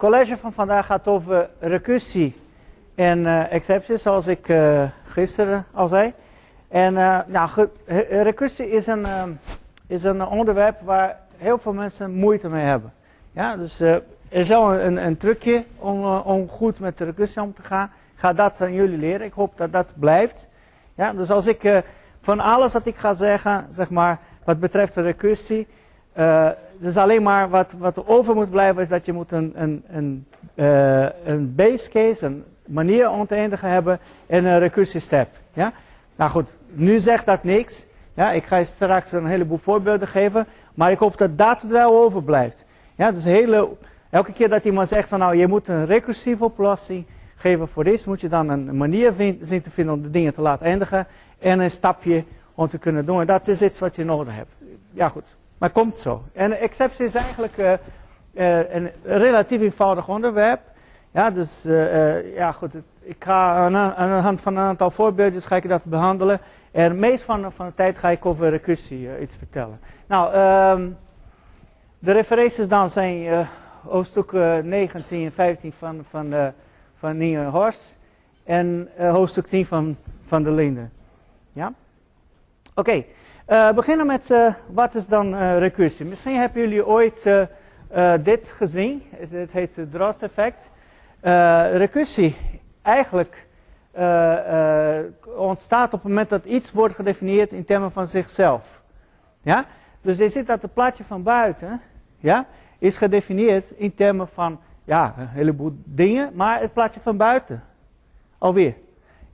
college van vandaag gaat over recursie en uh, excepties, zoals ik uh, gisteren al zei. En uh, nou, recursie is een, is een onderwerp waar heel veel mensen moeite mee hebben. Ja, dus er is wel een, een, trucje om, om goed met de recursie om te gaan. Ik ga dat aan jullie leren. Ik hoop dat dat blijft. Ja, dus als ik van alles wat ik ga zeggen, zeg maar, wat betreft de recursie, dus alleen maar wat, wat er over moet blijven is dat je moet een, een, een, uh, een base case, een manier om te eindigen hebben en een recursie. Ja? Nou goed, nu zegt dat niks. Ja, ik ga straks een heleboel voorbeelden geven, maar ik hoop dat dat het wel overblijft. Ja, dus hele, elke keer dat iemand zegt van nou je moet een recursieve oplossing geven voor dit, moet je dan een manier zien te vinden om de dingen te laten eindigen en een stapje om te kunnen doen. En dat is iets wat je nodig hebt. Ja goed. Maar komt zo. En exceptie is eigenlijk uh, uh, een relatief eenvoudig onderwerp. Ja, dus uh, ja, goed. Ik ga aan, de hand van een aantal voorbeeldjes ga ik dat behandelen. En meest van, van de tijd ga ik over recursie iets vertellen. Nou, um, de referenties dan zijn hoofdstuk 19 en 15 van, van, van Nier Horst. En hoofdstuk 10 van, van de Linde. Ja? Oké. Uh, beginnen met uh, wat is dan uh, recursie. Misschien hebben jullie ooit dit gezien. Het, het heet het Drost effect. recursie eigenlijk ontstaat op het moment dat iets wordt gedefinieerd in termen van zichzelf. Ja? Dus je ziet dat het plaatje van buiten ja, is gedefinieerd in termen van ja, een heleboel dingen, maar het plaatje van buiten alweer.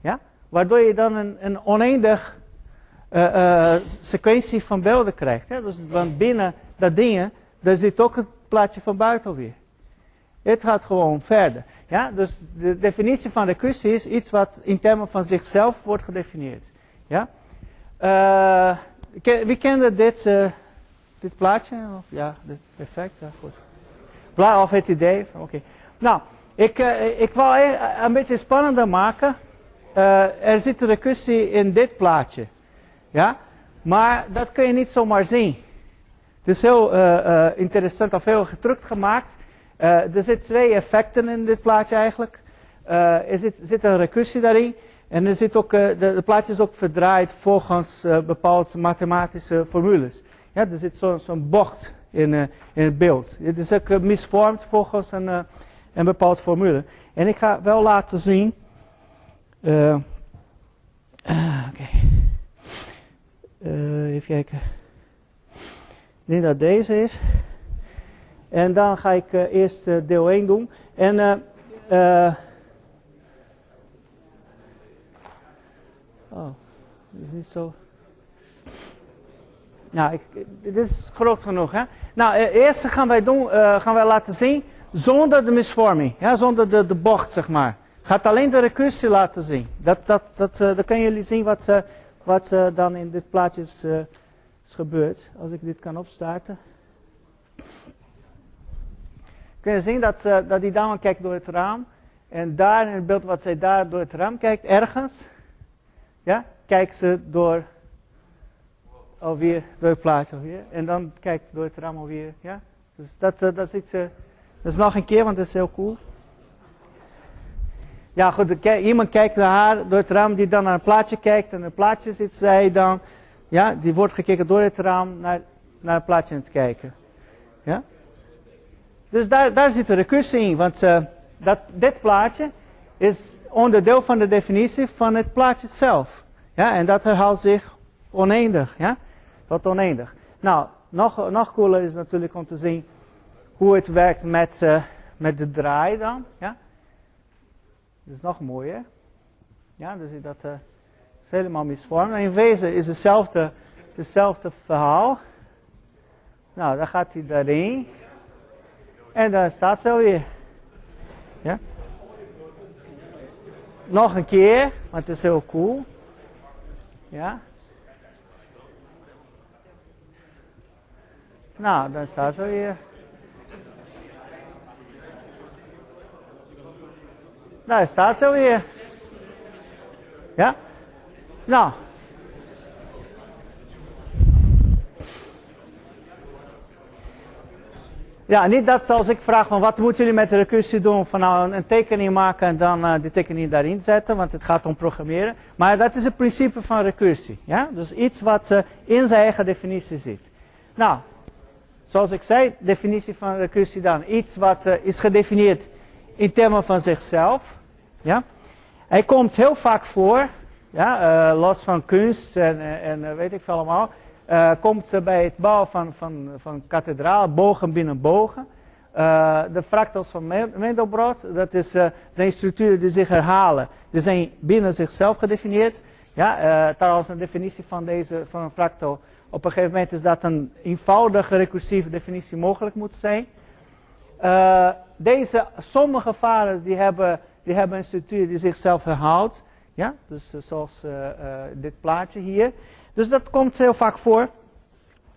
Ja? Waardoor je dan een, een oneindig uh, sequentie van beelden krijgt. Hè? Dus want binnen dat ding, daar zit ook het plaatje van buiten alweer. Het gaat gewoon verder. Ja? Dus de definitie van recursie is iets wat in termen van zichzelf wordt gedefinieerd. Ja? Uh, wie kende dit, dit plaatje? Of, ja, dit, perfect. Ja, goed. Bla, of het idee? Oké. Nou, ik, ik wil een beetje spannender maken. er zit een recursie in dit plaatje. Ja? Maar dat kun je niet zomaar zien. Het is heel uh, uh, interessant of heel gedrukt gemaakt. Uh, er zitten twee effecten in dit plaatje eigenlijk. er zit, zit, een recursie daarin. En er zit ook, de, plaatje is ook verdraaid volgens bepaalde mathematische formules. Ja, er zit zo'n zo bocht in, in het beeld. Het is ook misvormd volgens een, een bepaalde formule. En ik ga wel laten zien. Oké. Uh, even kijken. Ik denk dat deze is. En dan ga ik uh, eerst uh, deel 1 doen. En uh, oh, dit is niet zo. Nou, dit is groot genoeg, hè? Nou, eerst gaan wij doen, gaan wij laten zien zonder de misvorming, ja, zonder de, de bocht, zeg maar. Gaat alleen de recursie laten zien. Dat, dat, dat, dan kunnen jullie zien wat ze wat uh, dan in dit plaatje is, uh, is, gebeurd. Als ik dit kan opstarten. Kun je zien dat, uh, dat die dame kijkt door het raam. En daar in het beeld wat zij daar door het raam kijkt, ergens, ja, kijkt ze door alweer, door het plaatje alweer. En dan kijkt door het raam alweer, ja. Dus dat, dat, is iets, dat is nog een keer, want dat is heel cool. Ja, goed, iemand kijkt naar haar door het raam die dan naar een plaatje kijkt. En een plaatje zit zij dan, ja, die wordt gekeken door het raam naar, naar een plaatje te kijken. Ja? Dus daar, daar zit een recursie in, want uh, dat, dit plaatje is onderdeel van de definitie van het plaatje zelf. Ja, en dat herhaalt zich oneindig, ja, tot oneindig. Nou, nog, nog cooler is natuurlijk om te zien hoe het werkt met, uh, met de draai dan, ja. Dat is nog mooier. Ja, dus dat uh, is helemaal misvormd. in wezen is hetzelfde, hetzelfde verhaal. Nou, dan gaat hij daarin. En dan staat ze alweer. Ja. Nog een keer, want het is heel cool. Ja. Nou, dan staat ze weer. Daar staat zo weer. Ja? Nou. Ja, niet dat zoals ik vraag, van wat moeten jullie met de recursie doen? Van nou een tekening maken en dan uh, die tekening daarin zetten, want het gaat om programmeren. Maar dat is het principe van recursie. Ja? Dus iets wat uh, in zijn eigen definitie zit. Nou, zoals ik zei, definitie van recursie dan. Iets wat uh, is gedefinieerd in termen van zichzelf. Ja? Hij komt heel vaak voor, ja, los van kunst en, en weet ik veel allemaal. Uh, komt bij het bouwen van, van, van kathedraal, bogen binnen bogen. De fractals van Mendelbrot, dat is, zijn structuren die zich herhalen. Die zijn binnen zichzelf gedefinieerd. Ja, trouwens, een definitie van, deze, van een fractal. Op een gegeven moment is dat een eenvoudige recursieve definitie mogelijk moet zijn. deze, sommige vaders die hebben, die hebben een structuur die zichzelf herhaalt. Ja, dus zoals dit plaatje hier. Dus dat komt heel vaak voor.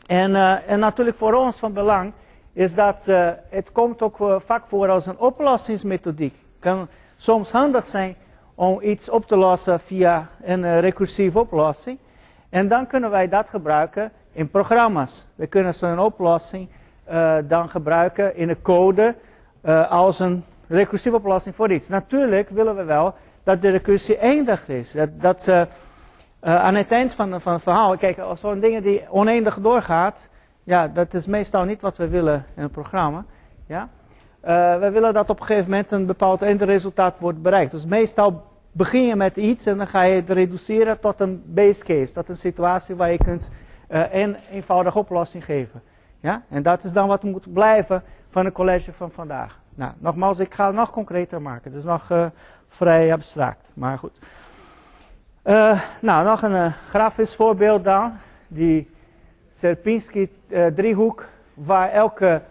En, en natuurlijk voor ons van belang is dat het komt ook vaak voor als een oplossingsmethodiek. Kan soms handig zijn om iets op te lossen via een recursieve oplossing. En dan kunnen wij dat gebruiken in programma's. We kunnen zo'n oplossing dan gebruiken in een code als een recursieve oplossing voor iets. Natuurlijk willen we wel dat de recursie eindig is. Dat, dat uh, aan het eind van, van het verhaal, kijk, zo'n dingen die oneindig doorgaat, ja, dat is meestal niet wat we willen in het programma. Ja? Uh, we willen dat op een gegeven moment een bepaald eindresultaat wordt bereikt. Dus meestal begin je met iets en dan ga je het reduceren tot een base case, tot een situatie waar je kunt uh, een eenvoudige oplossing geven. Ja? En dat is dan wat moet blijven van het college van vandaag. Nou, nogmaals, ik ga het nog concreter maken. Het is nog vrij abstract, maar goed. Uh, nou, nog een uh, grafisch voorbeeld dan. Die Sierpinski-driehoek, uh, waar elke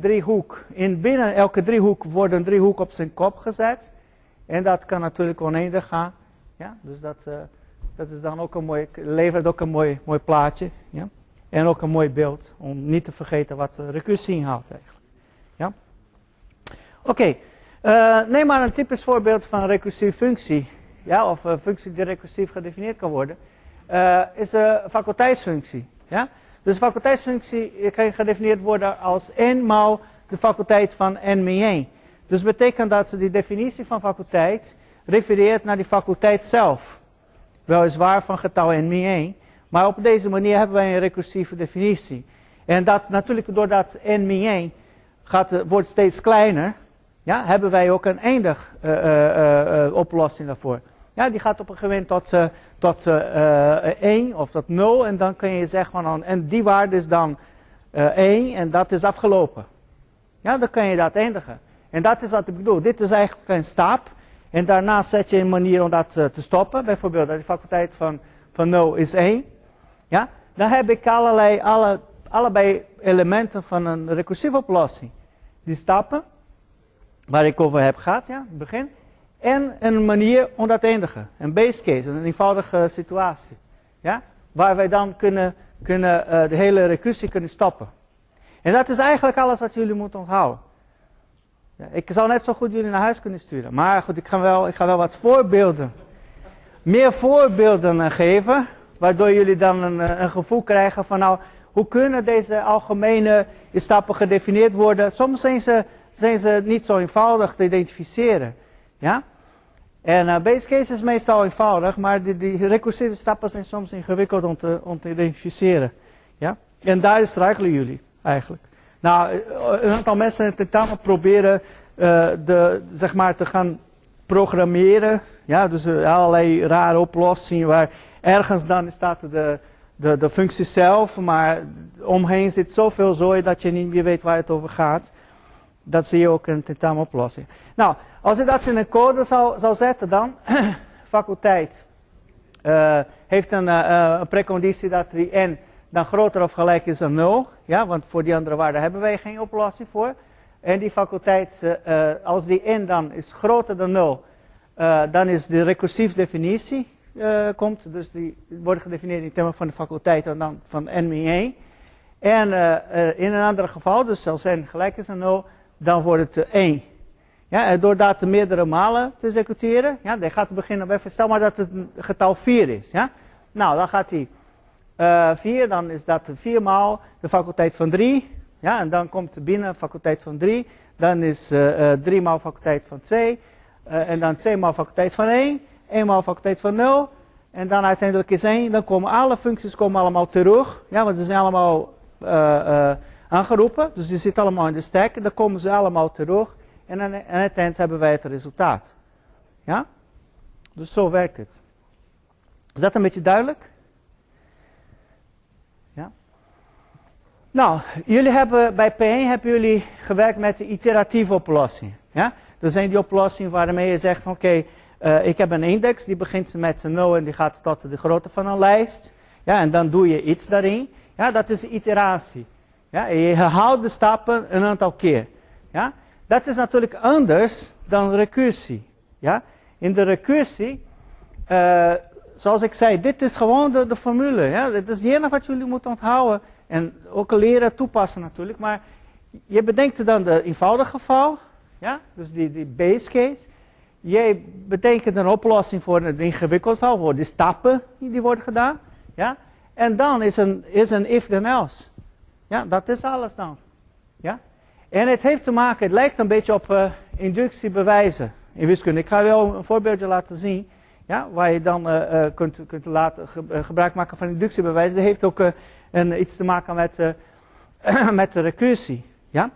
driehoek, in binnen elke driehoek wordt een driehoek op zijn kop gezet. En dat kan natuurlijk oneindig gaan. Ja, dus dat, dat is dan ook een mooi, levert ook een mooi, mooi plaatje. Ja? En ook een mooi beeld, om niet te vergeten wat recursie inhoudt eigenlijk. Oké, okay. neem maar een typisch voorbeeld van een recursieve functie ja, of een functie die recursief gedefinieerd kan worden, uh, is een faculteitsfunctie. Ja? Dus faculteitsfunctie kan gedefinieerd worden als n maal de faculteit van n 1. Dus betekent dat ze die definitie van faculteit refereert naar die faculteit zelf. Weliswaar van getal n 1, maar op deze manier hebben wij een recursieve definitie. En dat natuurlijk doordat n 1 gaat, wordt steeds kleiner, ja, hebben wij ook een eindig uh, uh, oplossing daarvoor. Ja, die gaat op een gegeven moment tot, uh, tot uh, eh, 1 eh, of tot 0. En dan kun je zeggen van, en die waarde is dan uh, 1 en dat is afgelopen. Ja, dan kan je dat eindigen. En dat is wat ik bedoel. Dit is eigenlijk een stap. En daarna zet je een manier om dat te stoppen. Bijvoorbeeld, de faculteit van, van 0 is 1. Ja, dan heb ik allerlei, alle, allebei elementen van een recursieve oplossing. Die stappen, waar ik over heb gehad, ja, het begin. En een manier om dat te eindigen. Een base case, een eenvoudige situatie. Ja? Waar wij dan kunnen, kunnen uh, de hele recursie kunnen stoppen. En dat is eigenlijk alles wat jullie moeten onthouden. Ja, ik zou net zo goed jullie naar huis kunnen sturen. Maar goed, ik ga wel, ik ga wel wat voorbeelden. Meer voorbeelden uh, geven. Waardoor jullie dan een, uh, een gevoel krijgen van nou, hoe kunnen deze algemene stappen gedefinieerd worden. Soms zijn ze, zijn ze niet zo eenvoudig te identificeren. Ja? En uh, base case is meestal eenvoudig, maar die, die recursieve stappen zijn soms ingewikkeld om te, om te identificeren. Ja? En daar struikelen jullie eigenlijk. Nou, eh, een aantal mensen in het proberen uh, de, zeg maar, te gaan programmeren. Ja, dus allerlei rare oplossingen waar ergens dan staat de, de, de functie zelf, maar omheen zit zoveel zooi dat je niet meer weet waar het over gaat. Dat zie je ook in tentamenoplossing. Nou, als je dat in een code zou, zetten dan, faculteit uh, heeft een, uh, een preconditie dat die n dan groter of gelijk is dan 0. Ja, want voor die andere waarde hebben wij geen oplossing voor. En die faculteit, als die n dan is groter dan 0, dan is de recursieve definitie komt. Dus die wordt gedefinieerd in termen van de faculteit en dan van n min 1. En in een ander geval, dus als n gelijk is aan 0, dan wordt het 1. Ja, en door dat meerdere malen te executeren, ja, dan gaat beginnen bij, stel maar dat het getal 4 is. Ja? Nou, dan gaat hij uh, 4, dan is dat 4 maal de faculteit van 3. Ja, en dan komt binnen faculteit van 3. Dan is uh, 3 maal faculteit van 2. Uh, en dan 2 maal faculteit van 1. 1 maal faculteit van 0. En dan uiteindelijk is 1. Dan komen alle functies komen allemaal terug. Ja, want ze zijn allemaal aangeroepen. Dus die zitten allemaal in de stack. Dan komen ze allemaal terug. En aan, het eind hebben wij het resultaat. Ja? Dus zo werkt het. Is dat een beetje duidelijk? Ja? Nou, jullie hebben, bij P1 hebben jullie gewerkt met de iteratieve oplossing. Ja? Dat zijn die oplossingen waarmee je zegt oké, uh, ik heb een index, die begint met een 0 en die gaat tot de grootte van een lijst. Ja, en dan doe je iets daarin. Ja, dat is iteratie. Ja, je herhaalt de stappen een aantal keer. Ja? Dat is natuurlijk anders dan recursie. Ja? In de recursie, uh, zoals ik zei, dit is gewoon de, formule. Ja? Dit is het enige wat jullie moeten onthouden. En ook leren toepassen natuurlijk. Maar je bedenkt dan de eenvoudige geval. Ja? Dus die, die base case. Jij bedenkt een oplossing voor een ingewikkeld geval. Voor de stappen die worden gedaan. Ja? En dan is een, is een if then else. Ja, dat is alles dan. Ja? En het heeft te maken, het lijkt een beetje op uh, inductiebewijzen in wiskunde. Ik ga wel een voorbeeldje laten zien. Ja, waar je dan uh, uh, kunt, kunt laten, ge, gebruik maken van inductiebewijzen. Dat heeft ook een, iets te maken met, met de recursie. Ja?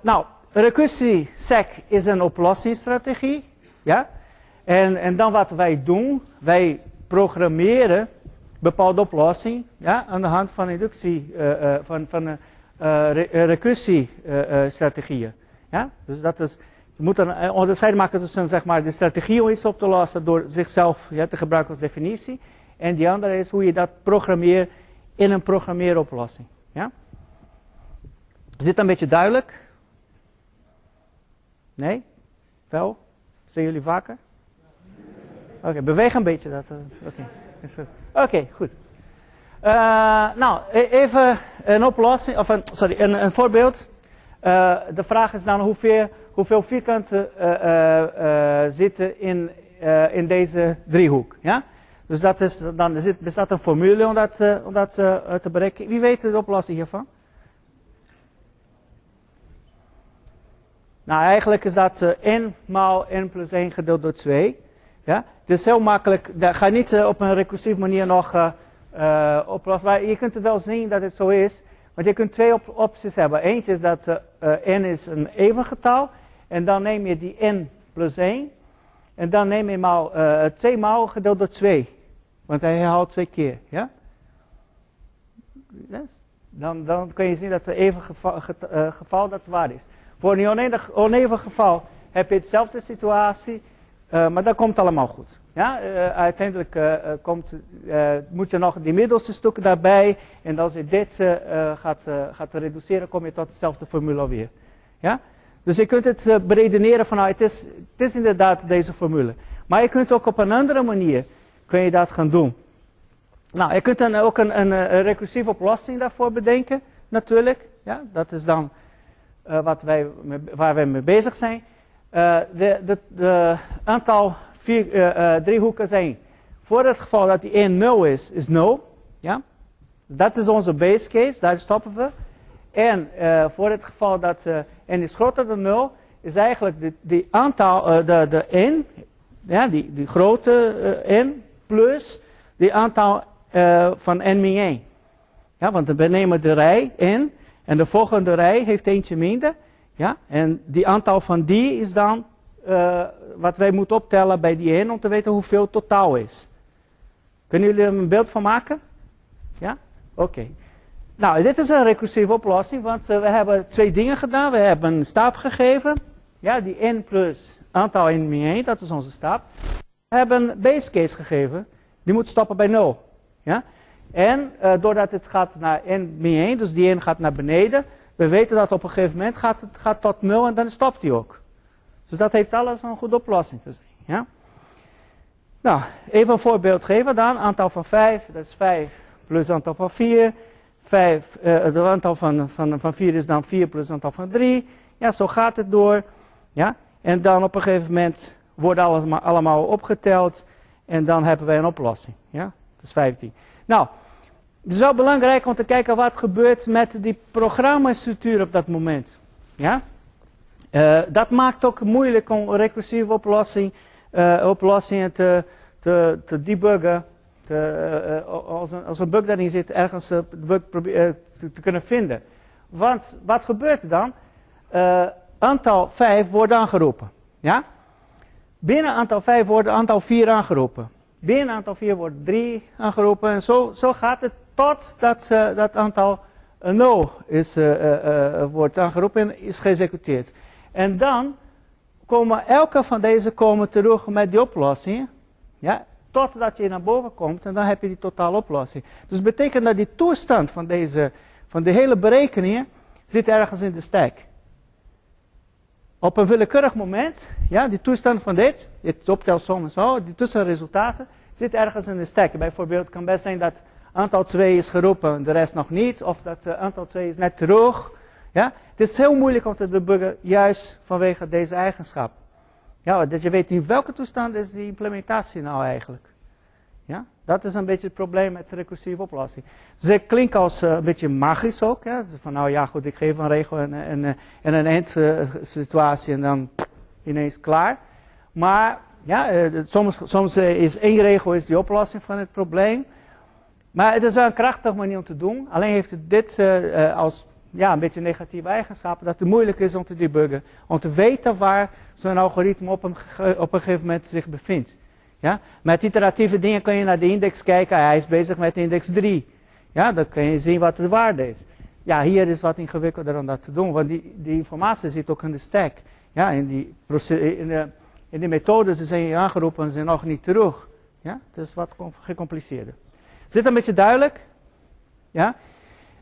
nou, recursie sec is een oplossingsstrategie. Ja? En, en dan wat wij doen, wij programmeren bepaalde oplossing ja, aan de hand van inductie, uh, van, van re recursiestrategieën. ja? Dus dat is, je moet een onderscheid maken tussen zeg maar, de strategie om iets op te lossen door zichzelf ja, te gebruiken als definitie. En die andere is hoe je dat programmeert in een programmeeroplossing. Ja? Is dit een beetje duidelijk? Nee? Wel? Zijn jullie vaker? Oké, beweeg een beetje. Dat, Oké, okay. Oké, goed. Uh, nou, e-, even een oplossing, of een, sorry, een, een voorbeeld. Uh, de vraag is dan hoeveel, hoeveel vierkanten uh, zitten in, in deze driehoek. Ja? Dus dat is, dan er bestaat een formule om dat, om dat te bereiken. Wie weet de oplossing hiervan? Nou, eigenlijk is dat n maal n plus 1 gedeeld door 2. Ja? Is heel makkelijk, ga niet uh, op een recursieve manier nog uh, uh, oplossen. Maar je kunt wel zien dat het zo is. Want je kunt twee op opties hebben. Eentje is dat n is een even getal. En dan neem je die n plus 1. En dan neem je maal, 2 maal gedeeld door 2. Want hij herhaalt twee keer. Ja? Dan, dan kun je zien dat het even geval, geval dat waar is. Voor een oneven geval heb je hetzelfde situatie. Uh, maar dat komt allemaal goed. Ja? Uh, uiteindelijk uh, komt, moet je nog die middelste stukken daarbij. En als je dit gaat, gaat reduceren, kom je tot dezelfde formule weer. Ja? Dus je kunt het beredeneren van, nou, het, is, het is inderdaad deze formule. Maar je kunt ook op een andere manier kun je dat gaan doen. Nou, je kunt dan ook een, een, een recursieve oplossing daarvoor bedenken, natuurlijk. Ja? Dat is dan wat wij, waar wij mee bezig zijn. Uh, de, aantal vier, uh, uh, driehoeken zijn, voor het geval dat die 1 0 is, is 0. Ja? Dat is onze base case, daar stoppen we. En voor het geval dat n is groter dan 0, is eigenlijk de, die aantal, de, de n, ja, die, die grote n, plus die aantal van n min 1. Ja, want we nemen de rij n en de volgende rij heeft eentje minder. Ja? En die aantal van die is dan uh, wat wij moeten optellen bij die 1 om te weten hoeveel totaal is. Kunnen jullie er een beeld van maken? Ja? Oké. Nou, dit is een recursieve oplossing, want uh, we hebben twee dingen gedaan. We hebben een stap gegeven. Ja, die n plus aantal in min 1, dat is onze stap. We hebben een base case gegeven. Die moet stoppen bij 0. Ja? En uh, doordat het gaat naar n min 1, dus die n gaat naar beneden, we weten dat op een gegeven moment gaat het gaat tot 0 en dan stopt hij ook. Dus dat heeft alles een goede oplossing te zijn. Nou, even een voorbeeld geven dan. Aantal van 5, dat is 5 plus aantal van 4. 5, uh, het aantal van, van, van 4 is dan 4 plus aantal van 3. Ja, zo gaat het door. Ja? En dan op een gegeven moment wordt alles allemaal opgeteld. En dan hebben wij een oplossing. Ja? Dat is 15. Nou, het is wel belangrijk om te kijken wat gebeurt met die programmastructuur op dat moment. Ja? Uh, dat maakt ook moeilijk om recursieve uh, oplossingen te, te, debuggen. Te, uh, als, een, als een bug daarin zit, ergens de bug te, te, kunnen vinden. Want wat gebeurt er dan? aantal 5 wordt aangeroepen. Ja? Binnen aantal 5 wordt aantal 4 aangeropen. Binnen aantal 4 wordt 3 aangeroepen. En zo, zo gaat het totdat uh, dat aantal 0 is, uh, wordt aangeroepen en is geëxecuteerd. En dan komen elke van deze komen terug met die oplossing. Ja, totdat je naar boven komt en dan heb je die totale oplossing. Dus dat betekent dat die toestand van, deze, van de hele berekening zit ergens in de stack. Op een willekeurig moment, ja, die toestand van dit, dit optelsom en zo, die tussenresultaten, zit ergens in de stack. Bijvoorbeeld kan best zijn dat aantal 2 is geroepen, de rest nog niet, of dat uh, aantal 2 is net terug. Ja? Het is heel moeilijk om te debuggen, juist vanwege deze eigenschap. Ja, dat je weet in welke toestand is die implementatie nou eigenlijk. Ja? Dat is een beetje het probleem met de recursieve oplossing. Ze klinken als uh, een beetje magisch ook. Ja? Van nou ja, goed, ik geef een regel en, en, en een eindsituatie en dan ineens klaar. Maar ja, soms, soms is één regel is die oplossing van het probleem. Maar het is wel een krachtige manier om te doen. Alleen heeft het dit uh, als ja, een beetje negatieve eigenschappen, dat het moeilijk is om te debuggen. Om te weten waar zo'n algoritme op een, op een gegeven moment zich bevindt. Ja? Met iteratieve dingen kun je naar de index kijken, hij is bezig met index 3. Ja, dan kun je zien wat de waarde is. Ja, hier is wat ingewikkelder om dat te doen, want die, die informatie zit ook in de stack. Ja, in die, in de, in de methodes zijn hier aangeroepen en zijn nog niet terug. Ja, het is wat gecompliceerder. Zit een beetje duidelijk? Ja?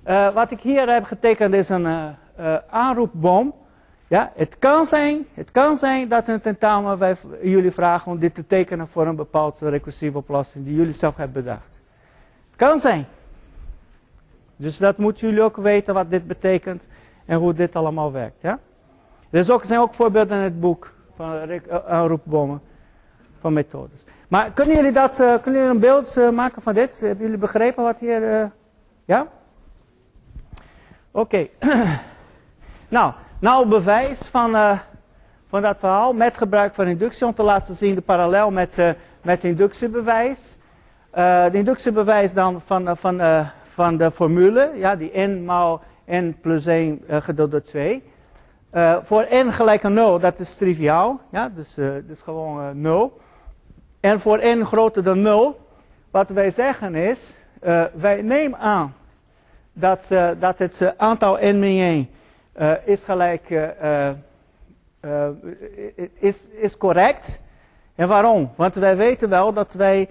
Uh, wat ik hier heb getekend is een uh, aanroepboom. Ja, het, kan zijn, het kan zijn dat een tentamen wij jullie vragen om dit te tekenen voor een bepaalde recursieve oplossing die jullie zelf hebben bedacht. Het kan zijn. Dus dat moeten jullie ook weten wat dit betekent en hoe dit allemaal werkt. Ja? Er zijn ook voorbeelden in het boek van aanroepbomen van methodes. Maar kunnen jullie, dat, kunnen jullie een beeld maken van dit? Hebben jullie begrepen wat hier... ja? Oké. Nou, nou bewijs van, van dat verhaal met gebruik van inductie om te laten zien de parallel met, uh, met inductiebewijs. Uh, de inductiebewijs dan van, van, van de formule, ja, die n maal n plus 1 gedeeld door 2. voor n gelijk aan 0, dat is triviaal, ja, dus, dus gewoon 0. En voor n groter dan 0, wat wij zeggen is, wij nemen aan dat, uh, dat het uh, aantal n min 1 uh, is gelijk, is, is correct. En waarom? Want wij weten wel dat wij,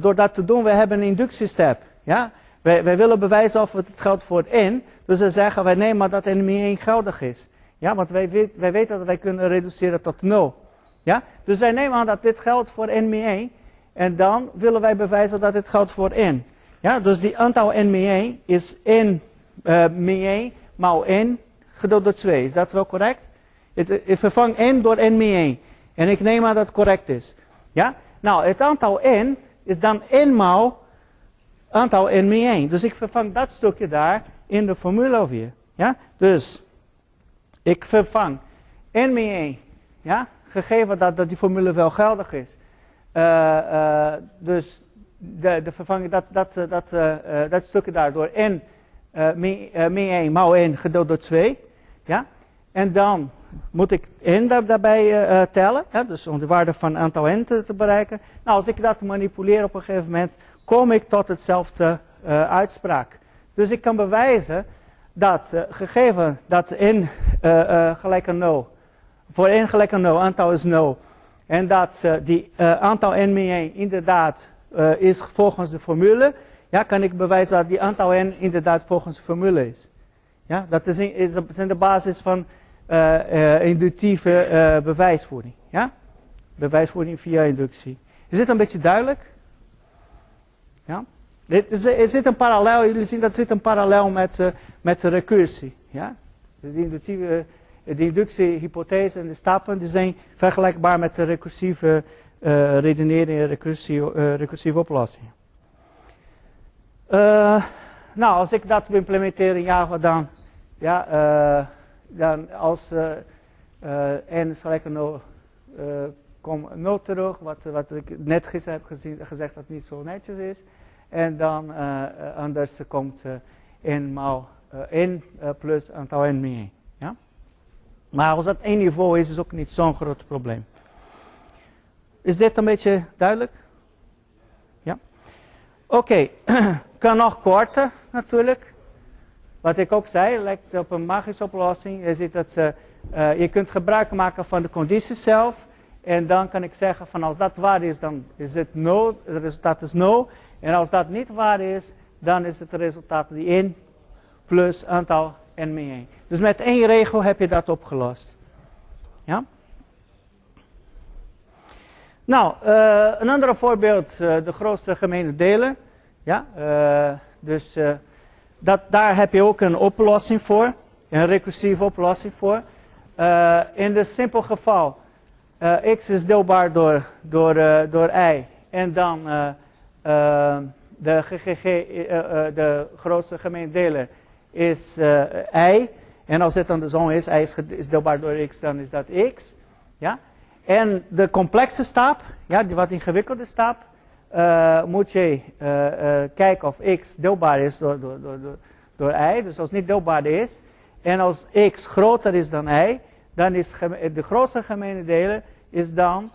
door dat te doen, we hebben een inductiestep. Ja? Wij, wij willen bewijzen of het geldt voor n. Dus we zeggen, wij nemen dat n min 1 geldig is. Ja, want wij, wij weten dat wij kunnen reduceren tot 0. Ja? Dus wij nemen aan dat dit geldt voor n min 1. En dan willen wij bewijzen dat dit geldt voor n. Ja, dus die aantal n min 1 is n uh, min 1 maal n gedeeld door 2. Is dat wel correct? Ik vervang n door n min 1. En ik neem aan dat het correct is. Ja? Nou, het aantal n is dan n maal aantal n min 1. Dus ik vervang dat stukje daar in de formule weer. Ja? Dus ik vervang n min 1. Ja? Gegeven dat, dat die formule wel geldig is. Uh, uh, dus de, de vervanging, dat, dat, eh, dat, dat stukje daar door n uh, min, uh, min 1 maal 1 gedeeld door 2. Ja? En dan moet ik n daar, daarbij tellen, dus om de waarde van aantal n te, te, bereiken. Nou, als ik dat manipuleer op een gegeven moment, kom ik tot hetzelfde uitspraak. Dus ik kan bewijzen dat gegeven dat n gelijk aan 0, voor n gelijk aan 0, aantal is 0, en dat die aantal n min 1 inderdaad uh, is volgens de formule, ja, kan ik bewijzen dat die aantal n inderdaad volgens de formule is. Ja, dat is, in, is de basis van inductieve bewijsvoering. Ja? Bewijsvoering via inductie. Is dit een beetje duidelijk? Ja? Is, er zit een parallel, jullie zien dat zit een parallel met, met de recursie. Ja? De inductieve, de inductiehypothese en de stappen die zijn vergelijkbaar met de recursieve uh, redeneren in recursie, uh, recursieve oplossingen. Uh, nou, als ik dat implementeer in Java, dan, ja, dan als n is gelijk aan 0, kom 0 terug, wat, wat ik net gisteren heb gezien, gezegd dat niet zo netjes is. En dan anders komt n maal n plus aantal n meer 1. Ja? Maar als dat één niveau is, is ook niet zo'n groot probleem. Is dit een beetje duidelijk? Ja? Oké, kan nog korter natuurlijk. Wat ik ook zei, lijkt op een magische oplossing. Ziet dat ze, uh, je kunt gebruik maken van de conditie zelf. En dan kan ik zeggen van als dat waar is, dan is het no, het resultaat is no. En als dat niet waar is, dan is het resultaat die 1 plus aantal 1. Dus met één regel heb je dat opgelost. Ja? Nou, uh, een ander voorbeeld, uh, de grootste gemene delen. Ja, uh, dus dat, daar heb je ook een oplossing voor, een recursieve oplossing voor. in het simpel geval, x is deelbaar door, door, door y en dan de GGG, de grootste gemene deler, is y. En als het dan de som is, y is, is deelbaar door x, dan is dat x. Ja? En de complexe stap, ja, die wat ingewikkelde stap, uh, moet je uh, uh, kijken of x deelbaar is door, door, door, door, y. Dus als het niet deelbaar is, en als x groter is dan y, dan is de grootste gemene deler is dan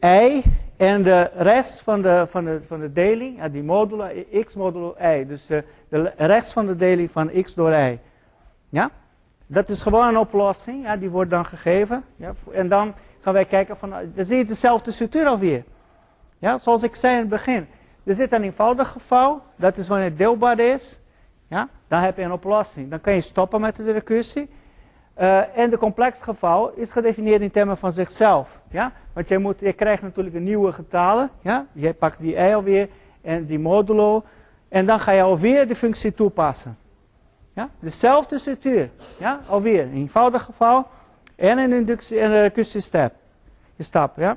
y en de rest van de, van de, van de deling, die modulo, x modulo y. Dus de rest van de deling van x door y. Ja? Dat is gewoon een oplossing, ja, die wordt dan gegeven. Ja, en dan gaan wij kijken van, dan zie je dezelfde structuur alweer. Ja, zoals ik zei in het begin. Er zit een eenvoudig geval, dat is wanneer het deelbaar is. Ja, dan heb je een oplossing. Dan kan je stoppen met de recursie. Uh, en de complex geval is gedefinieerd in termen van zichzelf. Ja? Want je, moet, je krijgt natuurlijk een nieuwe getalen. Ja? Je pakt die y alweer en die modulo. En dan ga je alweer de functie toepassen. Ja? Dezelfde structuur. Ja? Alweer een eenvoudig geval. En een inductie en een recursie stap. ja?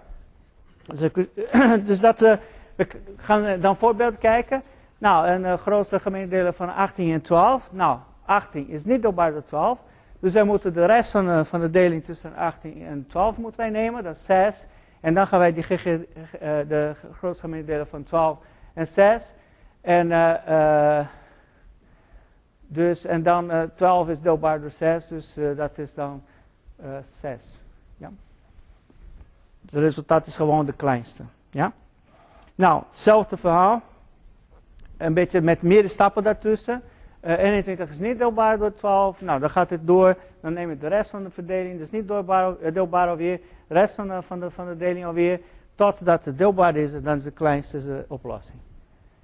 Dus, dus dat, uh, we gaan dan voorbeelden kijken. Nou, een uh, grootste van 18 en 12. Nou, 18 is niet door 12. Dus wij moeten de rest van, de deling tussen 18 en 12 moeten wij nemen. Dat is 6. En dan gaan wij die, uh, de grootste gemeentedelen van 12 en 6. En, dus, en dan 12 is deelbaar door 6. Dus dat is dan 6. Ja. Het resultaat is gewoon de kleinste. Ja? Nou, hetzelfde verhaal. Een beetje met meerdere stappen daartussen. Uh, 21 is niet deelbaar door 12. Nou, dan gaat het door. Dan neem je de rest van de verdeling. Is niet deelbaar, uh, deelbaar alweer. De rest van de, van, de, deling alweer. Totdat het deelbaar is. Dan is de kleinste de oplossing.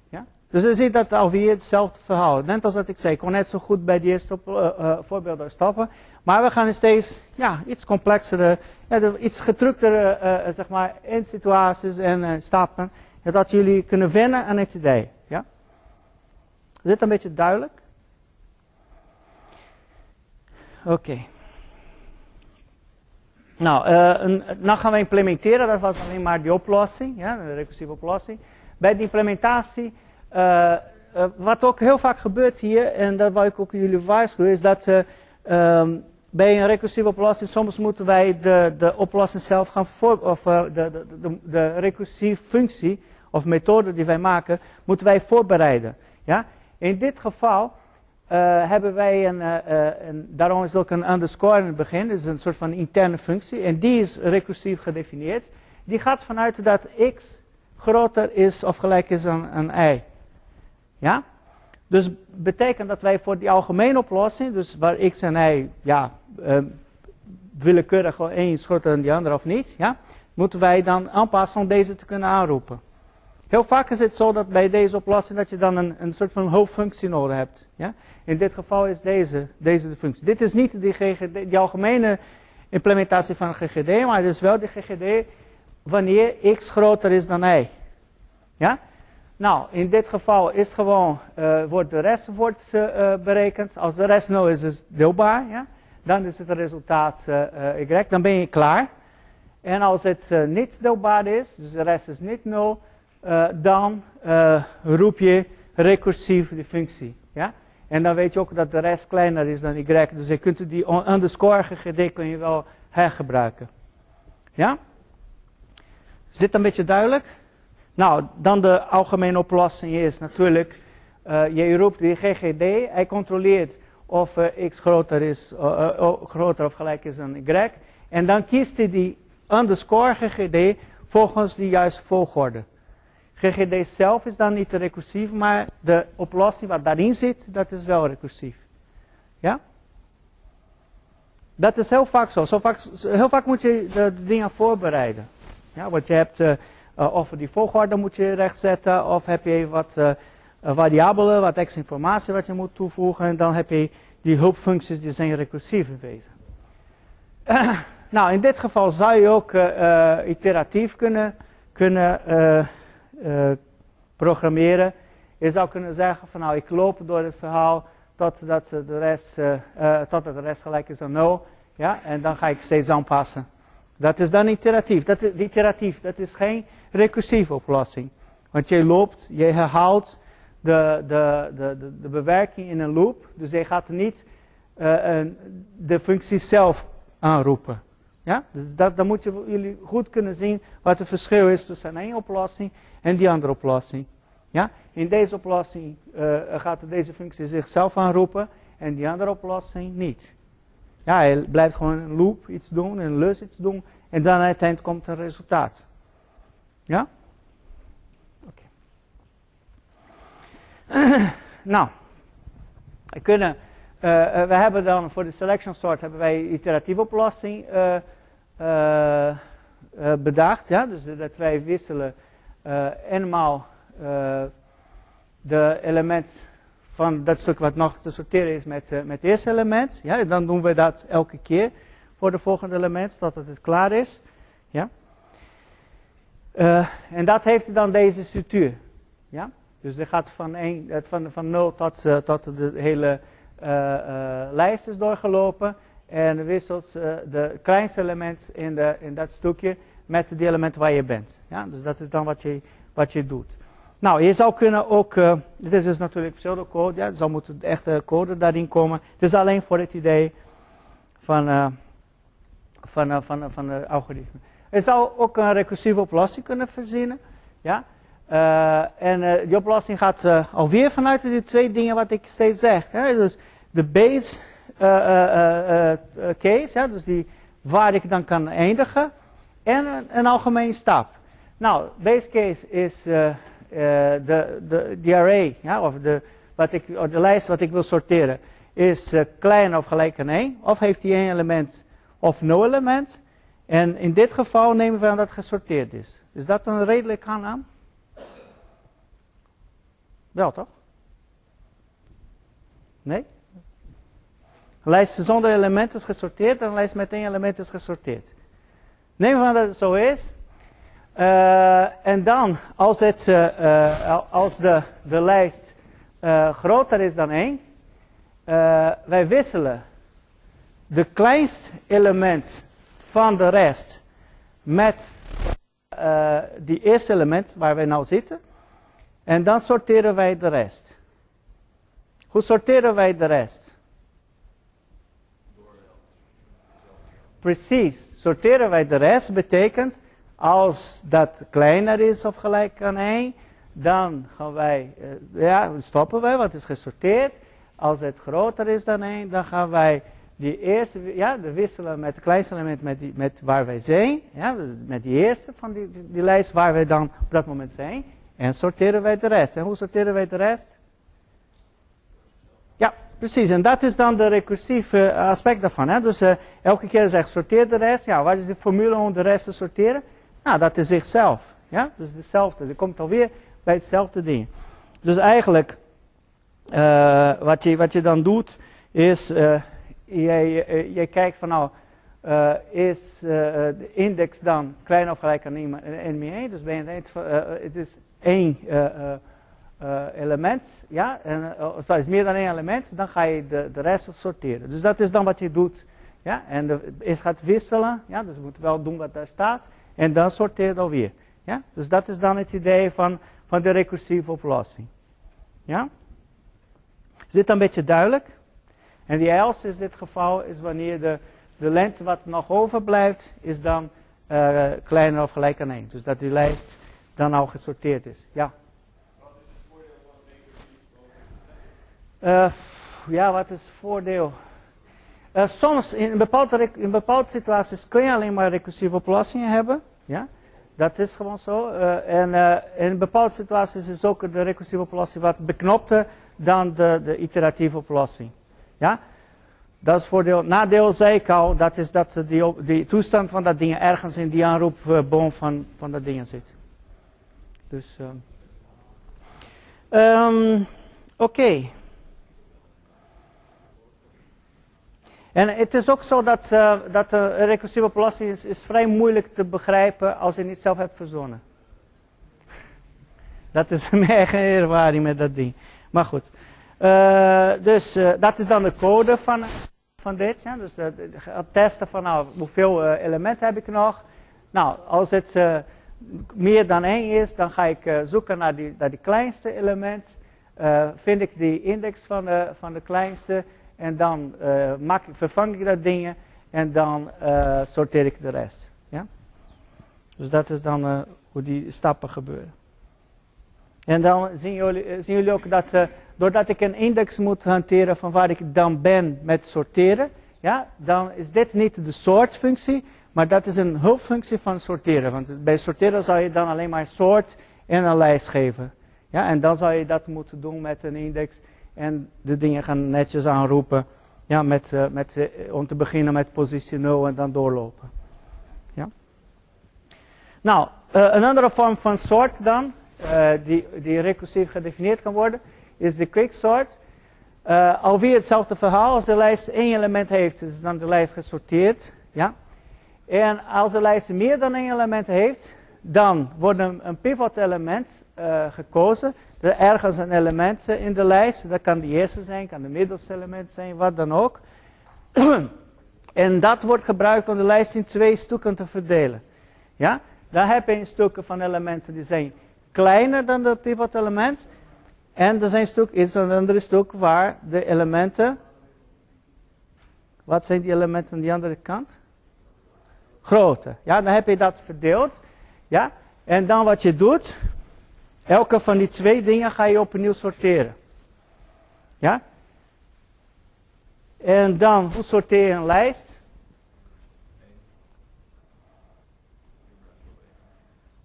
Ja? Dus je ziet dat alweer hetzelfde verhaal. Net als dat ik zei. Ik kon net zo goed bij die eerste uh, voorbeelden stoppen. Maar we gaan steeds ja, iets complexere, ja, iets gedruktere zeg maar, in situaties en stappen. Dat jullie kunnen wennen aan het idee. Ja? Is dit een beetje duidelijk? Oké. Nou, uh, gaan we implementeren. Dat was alleen maar die oplossing, ja, de recursieve oplossing. Bij de implementatie, wat ook heel vaak gebeurt hier, en dat wil ik ook jullie waarschuwen, is dat ze um, bij een recursieve oplossing, soms moeten wij de, de oplossing zelf gaan voor, of de, de, de, de recursieve functie of methode die wij maken, moeten wij voorbereiden. Ja? In dit geval uh, hebben wij een, uh, een, daarom is ook een underscore in het begin, is een soort van interne functie, en die is recursief gedefinieerd. Die gaat vanuit dat x groter is of gelijk is aan, aan y. Ja? Dus betekent dat wij voor die algemene oplossing, dus waar x en y ja, uh, willekeurig één is groter dan die andere of niet, ja, moeten wij dan aanpassen om deze te kunnen aanroepen. Heel vaak is het zo dat bij deze oplossing dat je dan een, een soort van hoofdfunctie nodig hebt. Ja? In dit geval is deze, deze de functie. Dit is niet die, GGD, die algemene implementatie van GGD, maar het is wel de GGD wanneer x groter is dan y. Ja? Nou, in dit geval is gewoon, uh, wordt de rest wordt, uh, berekend. Als de rest 0 is, is deelbaar. Ja? Dan is het resultaat uh, y. Dan ben je klaar. En als het niet deelbaar is, dus de rest is niet 0, dan roep je recursief die functie. Ja? En dan weet je ook dat de rest kleiner is dan y. Dus je kunt die underscore GGD kun je wel hergebruiken. Ja? Is dit een beetje duidelijk? Nou, dan de algemene oplossing is natuurlijk, uh, je roept die GGD, hij controleert of x groter, is, uh, groter of gelijk is dan y. En dan kiest hij die underscore GGD volgens de juiste volgorde. GGD zelf is dan niet recursief, maar de oplossing wat daarin zit, dat is wel recursief. Ja? Dat is heel vaak zo. zo heel vaak moet je de, dingen voorbereiden. Ja, want je hebt, uh, uh, of die volgorde moet je rechtzetten, of heb je wat uh, variabelen, wat extra informatie wat je moet toevoegen, en dan heb je die hulpfuncties die zijn recursief in wezen. nou, in dit geval zou je ook iteratief kunnen, kunnen programmeren. Je zou kunnen zeggen van nou, ik loop door het verhaal totdat de rest, uh, uh, de rest gelijk is aan 0. Ja, en dan ga ik steeds aanpassen. Dat is dan iteratief. Dat is, iteratief, dat is geen recursieve oplossing. Want je loopt, je herhaalt de, de, de, de, bewerking in een loop. Dus je gaat niet de functie zelf aanroepen. Ja? Dus dat, dan moeten jullie goed kunnen zien wat het verschil is tussen één oplossing en die andere oplossing. Ja? In deze oplossing uh, gaat deze functie zichzelf aanroepen en die andere oplossing niet. Ja, hij blijft gewoon een loop iets doen, een lus iets doen en dan uiteindelijk komt een resultaat. Ja? Oké. Nou, we, kunnen, uh, we hebben dan voor de selection sort hebben wij iteratieve oplossing uh, bedacht. Ja? Dus dat wij wisselen eenmaal de element van dat stuk wat nog te sorteren is met, met het eerste element. Ja, dan doen we dat elke keer voor de volgende element, totdat het klaar is. Ja. En dat heeft dan deze structuur. Ja. Dus er gaat van, 1, van, van 0 tot, tot de hele lijst is doorgelopen. En wisselt de kleinste element in, de, in dat stukje met de element waar je bent. Ja. Dus dat is dan wat je, wat je doet. Nou, je zou kunnen ook, uh, dit is natuurlijk pseudocode, ja, zou moeten de echte code daarin komen. Het is alleen voor het idee van, uh, van, uh, van, van de algoritme. Je zou ook een recursieve oplossing kunnen verzinnen. Ja? en die oplossing gaat alweer vanuit die twee dingen wat ik steeds zeg. Hè? Dus de base case, ja? dus die waar ik dan kan eindigen. En een, een algemeen stap. Nou, base case is de, de, de array, ja, of, de, wat ik, of de lijst wat ik wil sorteren, is kleiner of gelijk aan 1. Of heeft hij één element of no element. En in dit geval nemen we aan dat het gesorteerd is. Is dat een redelijk aanname? Wel toch? Nee? Een lijst zonder elementen is gesorteerd en een lijst met één element is gesorteerd. Neem aan dat het zo is. Uh, en dan, als, het, uh, als de, de lijst groter is dan 1, wij wisselen de kleinste element van de rest met die eerste element waar wij nou zitten. En dan sorteren wij de rest. Hoe sorteren wij de rest? Precies, sorteren wij de rest betekent als dat kleiner is of gelijk aan 1, dan gaan wij, uh, ja, stoppen wij, want het is gesorteerd. Als het groter is dan 1, dan gaan wij die eerste, ja, de wisselen met het kleinste element met, die, met waar wij zijn. Ja, dus met die eerste van die, die, lijst waar wij dan op dat moment zijn. En sorteren wij de rest. En hoe sorteren wij de rest? Precies. En dat is dan de recursieve aspect daarvan. Dus uh, elke keer zegt sorteer de rest. Ja, wat is de formule om de rest te sorteren? Nou, dat is zichzelf. Ja, dus hetzelfde. Je komt alweer bij hetzelfde ding. Dus eigenlijk, uh, wat, je, wat je dan doet, is, uh, je, je, kijkt van nou, is de index dan klein of gelijk aan 1 Dus ben je het is één element, ja, en als het is meer dan één element, dan ga je de, de rest sorteren. Dus dat is dan wat je doet. Ja, en is gaat wisselen, ja, dus je moet wel doen wat daar staat. En dan sorteert alweer. Ja? Dus dat is dan het idee van, van de recursieve oplossing. Ja? Is dit een beetje duidelijk? En die else is dit geval, is wanneer de, de lengte wat nog overblijft, is dan uh, kleiner of gelijk aan 1. Dus dat die lijst dan al gesorteerd is. Ja. Wat is het voordeel van uh, Ja, wat is het voordeel? Uh, soms in bepaalde, in bepaalde situaties kun je alleen maar recursieve oplossingen hebben. Ja? Dat is gewoon zo. Uh, en in bepaalde situaties is ook de recursieve oplossing wat beknopter dan de, de iteratieve oplossing. Ja? Dat is voordeel. Nadeel zei ik al, dat is dat die toestand van dat ding ergens in die aanroepboom van, van dat ding zit. Dus, um, oké. En het is ook zo dat, uh, dat de recursieve oplossing is, is vrij moeilijk te begrijpen als je niet zelf hebt verzonnen. Dat is mijn eigen ervaring met dat ding. Maar goed. Uh, dus uh, dat is dan de code van, van dit. Ja? Dus het testen van nou, hoeveel elementen heb ik nog. Nou, als het meer dan één is, dan ga ik zoeken naar die, naar die kleinste element. vind ik die index van de, van de kleinste. En dan uh, maak, vervang ik dat dingen en dan uh, sorteer ik de rest. Ja? Dus dat is dan uh, hoe die stappen gebeuren. En dan zien jullie, zien jullie ook dat ze, doordat ik een index moet hanteren van waar ik dan ben met sorteren, ja, dan is dit niet de soortfunctie, maar dat is een hulpfunctie van sorteren. Want bij sorteren zou je dan alleen maar een soort en een lijst geven. Ja, en dan zou je dat moeten doen met een index en de dingen gaan netjes aanroepen. Ja, met, uh, met, uh, om te beginnen met positie 0 en dan doorlopen. Ja. Nou, uh, een andere vorm van sort dan, die, die recursief gedefinieerd kan worden, is de quicksort. alweer hetzelfde verhaal, als de lijst één element heeft, is dan de lijst gesorteerd. Ja. En als de lijst meer dan één element heeft, dan wordt een, pivot element gekozen er ergens een element in de lijst. Dat kan de eerste zijn, kan de middelste element zijn, wat dan ook. en dat wordt gebruikt om de lijst in twee stukken te verdelen. Ja? Dan heb je stukken van elementen die zijn kleiner dan de pivot element. En er zijn stuk, is een andere stuk waar de elementen... Wat zijn die elementen aan die andere kant? Groter. Ja, dan heb je dat verdeeld. Ja? En dan wat je doet, Elke van die twee dingen ga je opnieuw sorteren. Ja? En dan, hoe sorteer je een lijst?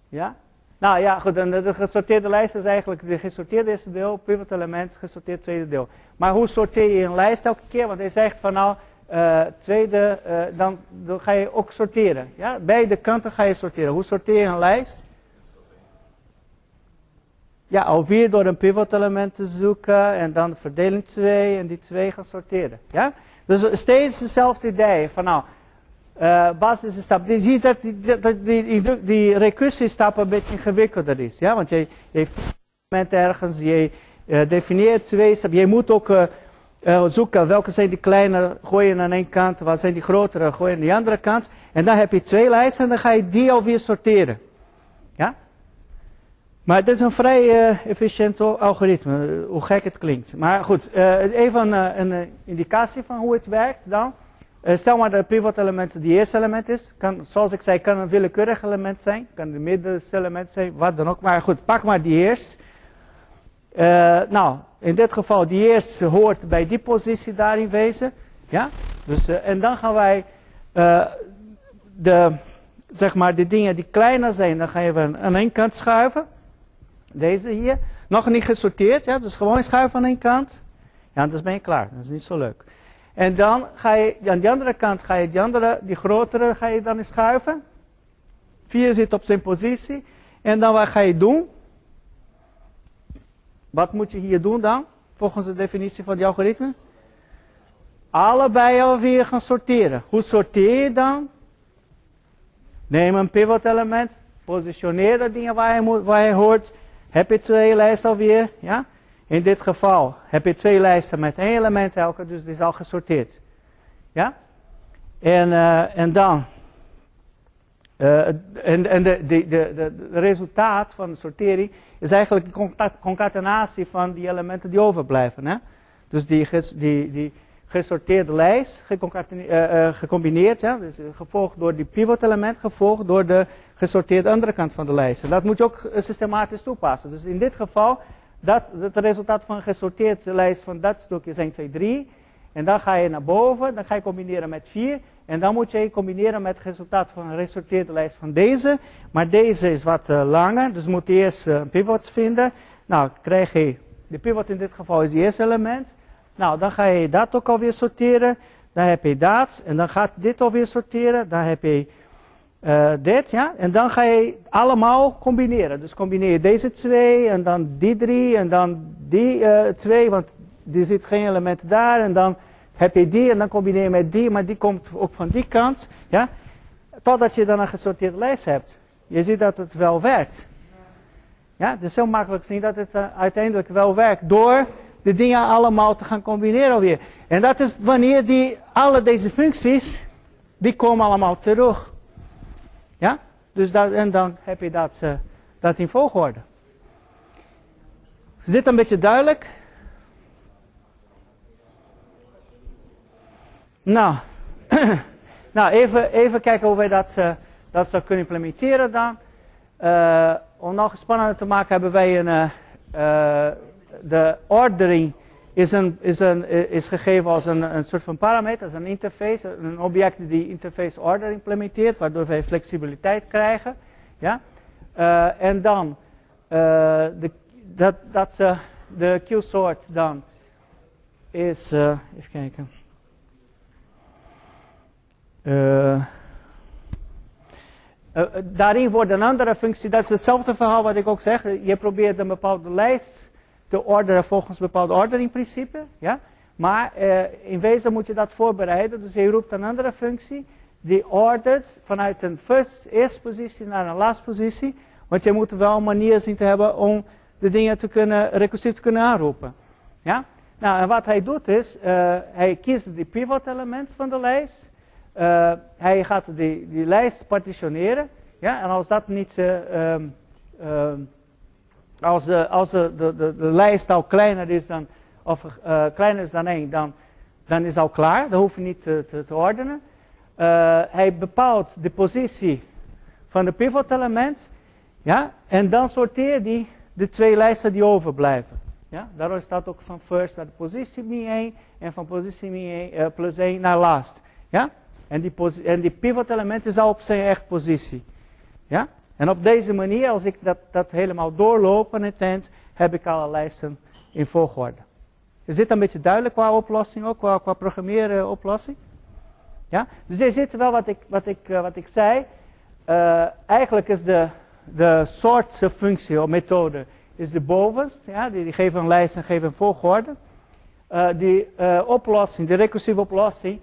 Ja? Nou ja, goed, de gesorteerde lijst is eigenlijk de gesorteerde eerste deel, pivot element, gesorteerd tweede deel. Maar hoe sorteer je een lijst elke keer? Want hij zegt van nou, uh, tweede, uh, dan, dan, ga je ook sorteren. Ja? Beide kanten ga je sorteren. Hoe sorteer je een lijst? ja, alweer door een pivot element te zoeken en dan de verdeling 2 en die 2 gaan sorteren. Ja? Dus steeds hetzelfde idee van nou, uh, basisstap. Je ziet dat die, die, recursiestap een beetje ingewikkelder is. Ja? Want je, je ergens, je definieert twee stappen. Je moet ook uh, zoeken welke zijn die kleine, gooi je aan één kant, wat zijn die grotere, gooi je aan de andere kant. En dan heb je twee lijsten en dan ga je die alweer sorteren. Ja? Maar het is een vrij uh, efficiënt algoritme, eh, hoe gek het klinkt. Maar goed, uh, even een, indicatie van hoe het werkt dan. stel maar dat het pivot element het eerste element is. Kan, zoals ik zei, kan een willekeurig element zijn. Kan een middenste element zijn, wat dan ook. Maar goed, pak maar die eerst. nou, in dit geval, die eerste hoort bij die positie daarin wezen. Ja? Dus, en dan gaan wij de, zeg maar, de dingen die kleiner zijn, dan gaan we aan één kant schuiven. Deze hier. Nog niet gesorteerd, ja, dus gewoon schuiven aan één kant. Ja, dan ben je klaar. Dat is niet zo leuk. En dan ga je, aan die andere kant ga je die andere, die grotere ga je dan schuiven. Vier zit op zijn positie. En dan wat ga je doen? Wat moet je hier doen dan? Volgens de definitie van die algoritme? Allebei alweer gaan sorteren. Hoe sorteer je dan? Neem een pivot element. Positioneer dat ding waar hij, waar hoort. Heb je twee lijsten alweer? Ja? In dit geval heb je twee lijsten met één element elke, dus die is al gesorteerd. Ja? En, uh, en dan, Uh, en en de, de, de, de, resultaat van de sortering is eigenlijk een concatenatie van die elementen die overblijven. Hè? Dus die, die, die gesorteerde lijst, uh, gecombineerd, ja? dus gevolgd door die pivotelement, gevolgd door de gesorteerde andere kant van de lijst. En dat moet je ook systematisch toepassen. Dus in dit geval, dat, het resultaat van een gesorteerde lijst van dat stuk is 1, 2, 3. En dan ga je naar boven, dan ga je combineren met 4. En dan moet je combineren met het resultaat van een gesorteerde lijst van deze. Maar deze is wat uh, langer, dus moet je eerst uh, een pivot vinden. Nou, krijg je, de pivot in dit geval is het eerste element. Nou, dan ga je dat ook alweer sorteren. Dan heb je dat. En dan gaat dit alweer sorteren. Dan heb je uh, dit, ja. En dan ga je allemaal combineren. Dus combineer je deze twee en dan die drie en dan die twee. Want er zit geen element daar. En dan heb je die en dan combineer je met die. Maar die komt ook van die kant, ja. Totdat je dan een gesorteerde lijst hebt. Je ziet dat het wel werkt. Ja, het is heel makkelijk zien dat het uh, uiteindelijk wel werkt. Door de dingen allemaal te gaan combineren weer. En dat is wanneer die, alle deze functies, die komen allemaal terug. Ja? Dus dat, en dan heb je dat, uh, dat in volgorde. Dit een beetje duidelijk? Nou, nou even, even kijken hoe wij dat, uh, dat zou kunnen implementeren dan. Uh, om nog spannender te maken hebben wij een de ordering is, een, is, een, is gegeven als een, een soort van parameter, als een interface, een object die interface order implementeert, waardoor wij flexibiliteit krijgen. Ja? En dan, de, dat, dat de Q-sort dan is, even kijken. Daarin wordt een andere functie, dat is hetzelfde verhaal wat ik ook zeg. Je probeert een bepaalde lijst te orderen volgens een bepaald orderingprincipe. Ja? Maar uh, in wezen moet je dat voorbereiden. Dus je roept een andere functie. Die ordert vanuit een first, eerste positie naar een last positie. Want je moet wel een manier zien te hebben om de dingen te kunnen, recursief te kunnen aanroepen. Ja? Nou, en wat hij doet is, hij kiest die pivot element van de lijst. Uh, hij gaat die, die lijst partitioneren. Ja? En als dat niet... Um, als, uh, als de, de, de, lijst al kleiner is dan, of uh, kleiner is dan 1, dan, dan is al klaar. Dan hoef je niet te, te, ordenen. Uh, hij bepaalt de positie van de pivot element. Ja, en dan sorteert hij de twee lijsten die overblijven. Ja, daarom staat ook van first naar de positie min 1 en van positie min 1, plus 1 naar last. Ja? En die, en die pivot element is al op zijn echt positie. Ja? En op deze manier, als ik dat, dat helemaal doorloop in het heb ik alle lijsten in volgorde. Is dit een beetje duidelijk qua oplossing ook, qua, qua programmeren oplossing? Ja? Dus je ziet wel wat ik, wat ik, uh, wat ik zei. Uh, eigenlijk is de, de soort functie of methode is de bovenst. Ja? Die, die geven een lijst en geven een volgorde. Die oplossing, de recursieve oplossing,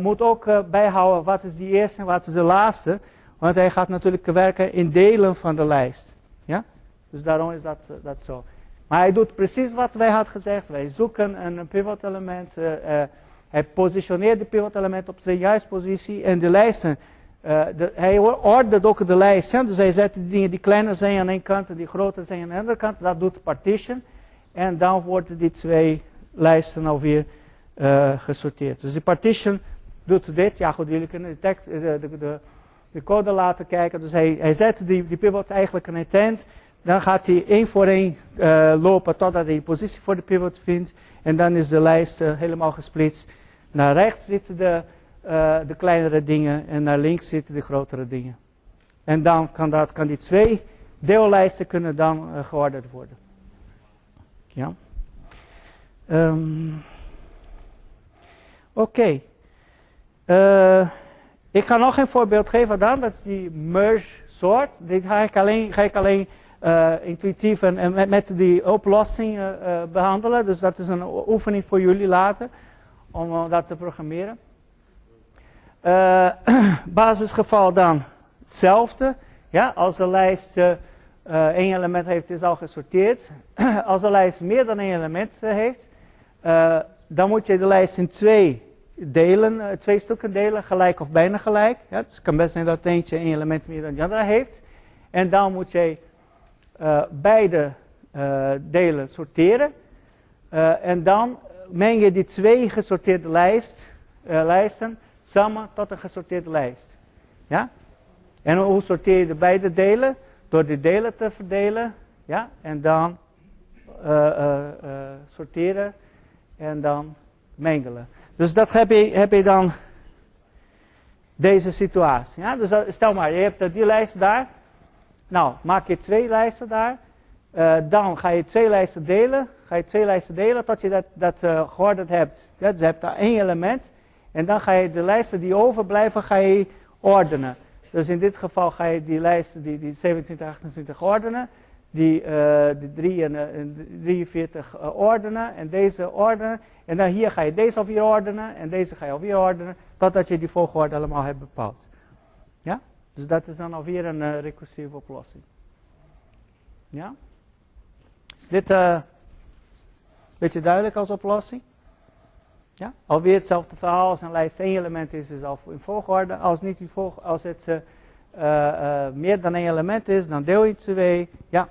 moet ook bijhouden wat is die eerste en wat is de laatste. Want hij gaat natuurlijk werken in delen van de lijst. Ja? Dus daarom is dat, eh, dat zo. Maar hij doet precies wat wij hadden gezegd. Wij zoeken een pivot element. Uh, uh, hij positioneert de pivot element op zijn juiste positie. En de lijsten, uh, hij ordert ook de lijst. Ja? Dus hij zet de dingen die kleiner zijn aan één kant en die groter zijn aan de andere kant. Dat doet partition. En dan worden die twee lijsten alweer gesorteerd. Dus de partition doet dit. Ja goed, jullie kunnen de, tekst, de, de, de de code laten kijken. Dus hij, hij zet die, die pivot eigenlijk in het eind. Dan gaat hij één voor één uh, lopen totdat hij de positie voor de pivot vindt. En dan is de lijst helemaal gesplitst. Naar rechts zitten de, de kleinere dingen en naar links zitten de grotere dingen. En dan kan, dat, kan die twee deellijsten kunnen dan georderd worden. Ja. Um, Oké. Okay. Ik ga nog een voorbeeld geven dan, dat is die merge sort. Dit ga ik alleen, ga ik alleen uh, intuïtief en, en met, die oplossing uh, behandelen. Dus dat is een oefening voor jullie later, om dat te programmeren. basisgeval dan hetzelfde. Ja, als de lijst één element heeft, is al gesorteerd. als de lijst meer dan één element heeft, dan moet je de lijst in twee delen, twee stukken delen, gelijk of bijna gelijk. Ja, dus het kan best zijn dat eentje een element meer dan de andere heeft. En dan moet je beide delen sorteren. en dan meng je die twee gesorteerde lijst, lijsten samen tot een gesorteerde lijst. Ja? En hoe sorteer je de beide delen? Door die delen te verdelen. Ja? En dan sorteren en dan mengelen. Dus dat heb je, heb je dan deze situatie. Dus stel maar, je hebt die lijst daar. Nou, maak je twee lijsten daar. dan ga je twee lijsten delen. Ga je twee lijsten delen tot je dat, dat geordend hebt. Ja, dus je hebt daar één element. En dan ga je de lijsten die overblijven, ga je ordenen. Dus in dit geval ga je die lijsten, die, die 27, 28 ordenen. Die, uh, die 3 en, 43 uh, ordenen. En deze ordenen. En dan hier ga je deze alweer ordenen. En deze ga je alweer ordenen. Totdat je die volgorde allemaal hebt bepaald. Ja? Dus dat is dan alweer een recursieve oplossing. Ja? Is dit een beetje duidelijk als oplossing? Ja? Alweer hetzelfde verhaal als een lijst één element is, is al in volgorde. Als, niet in volg als het meer dan één element is, dan deel je het twee. Ja.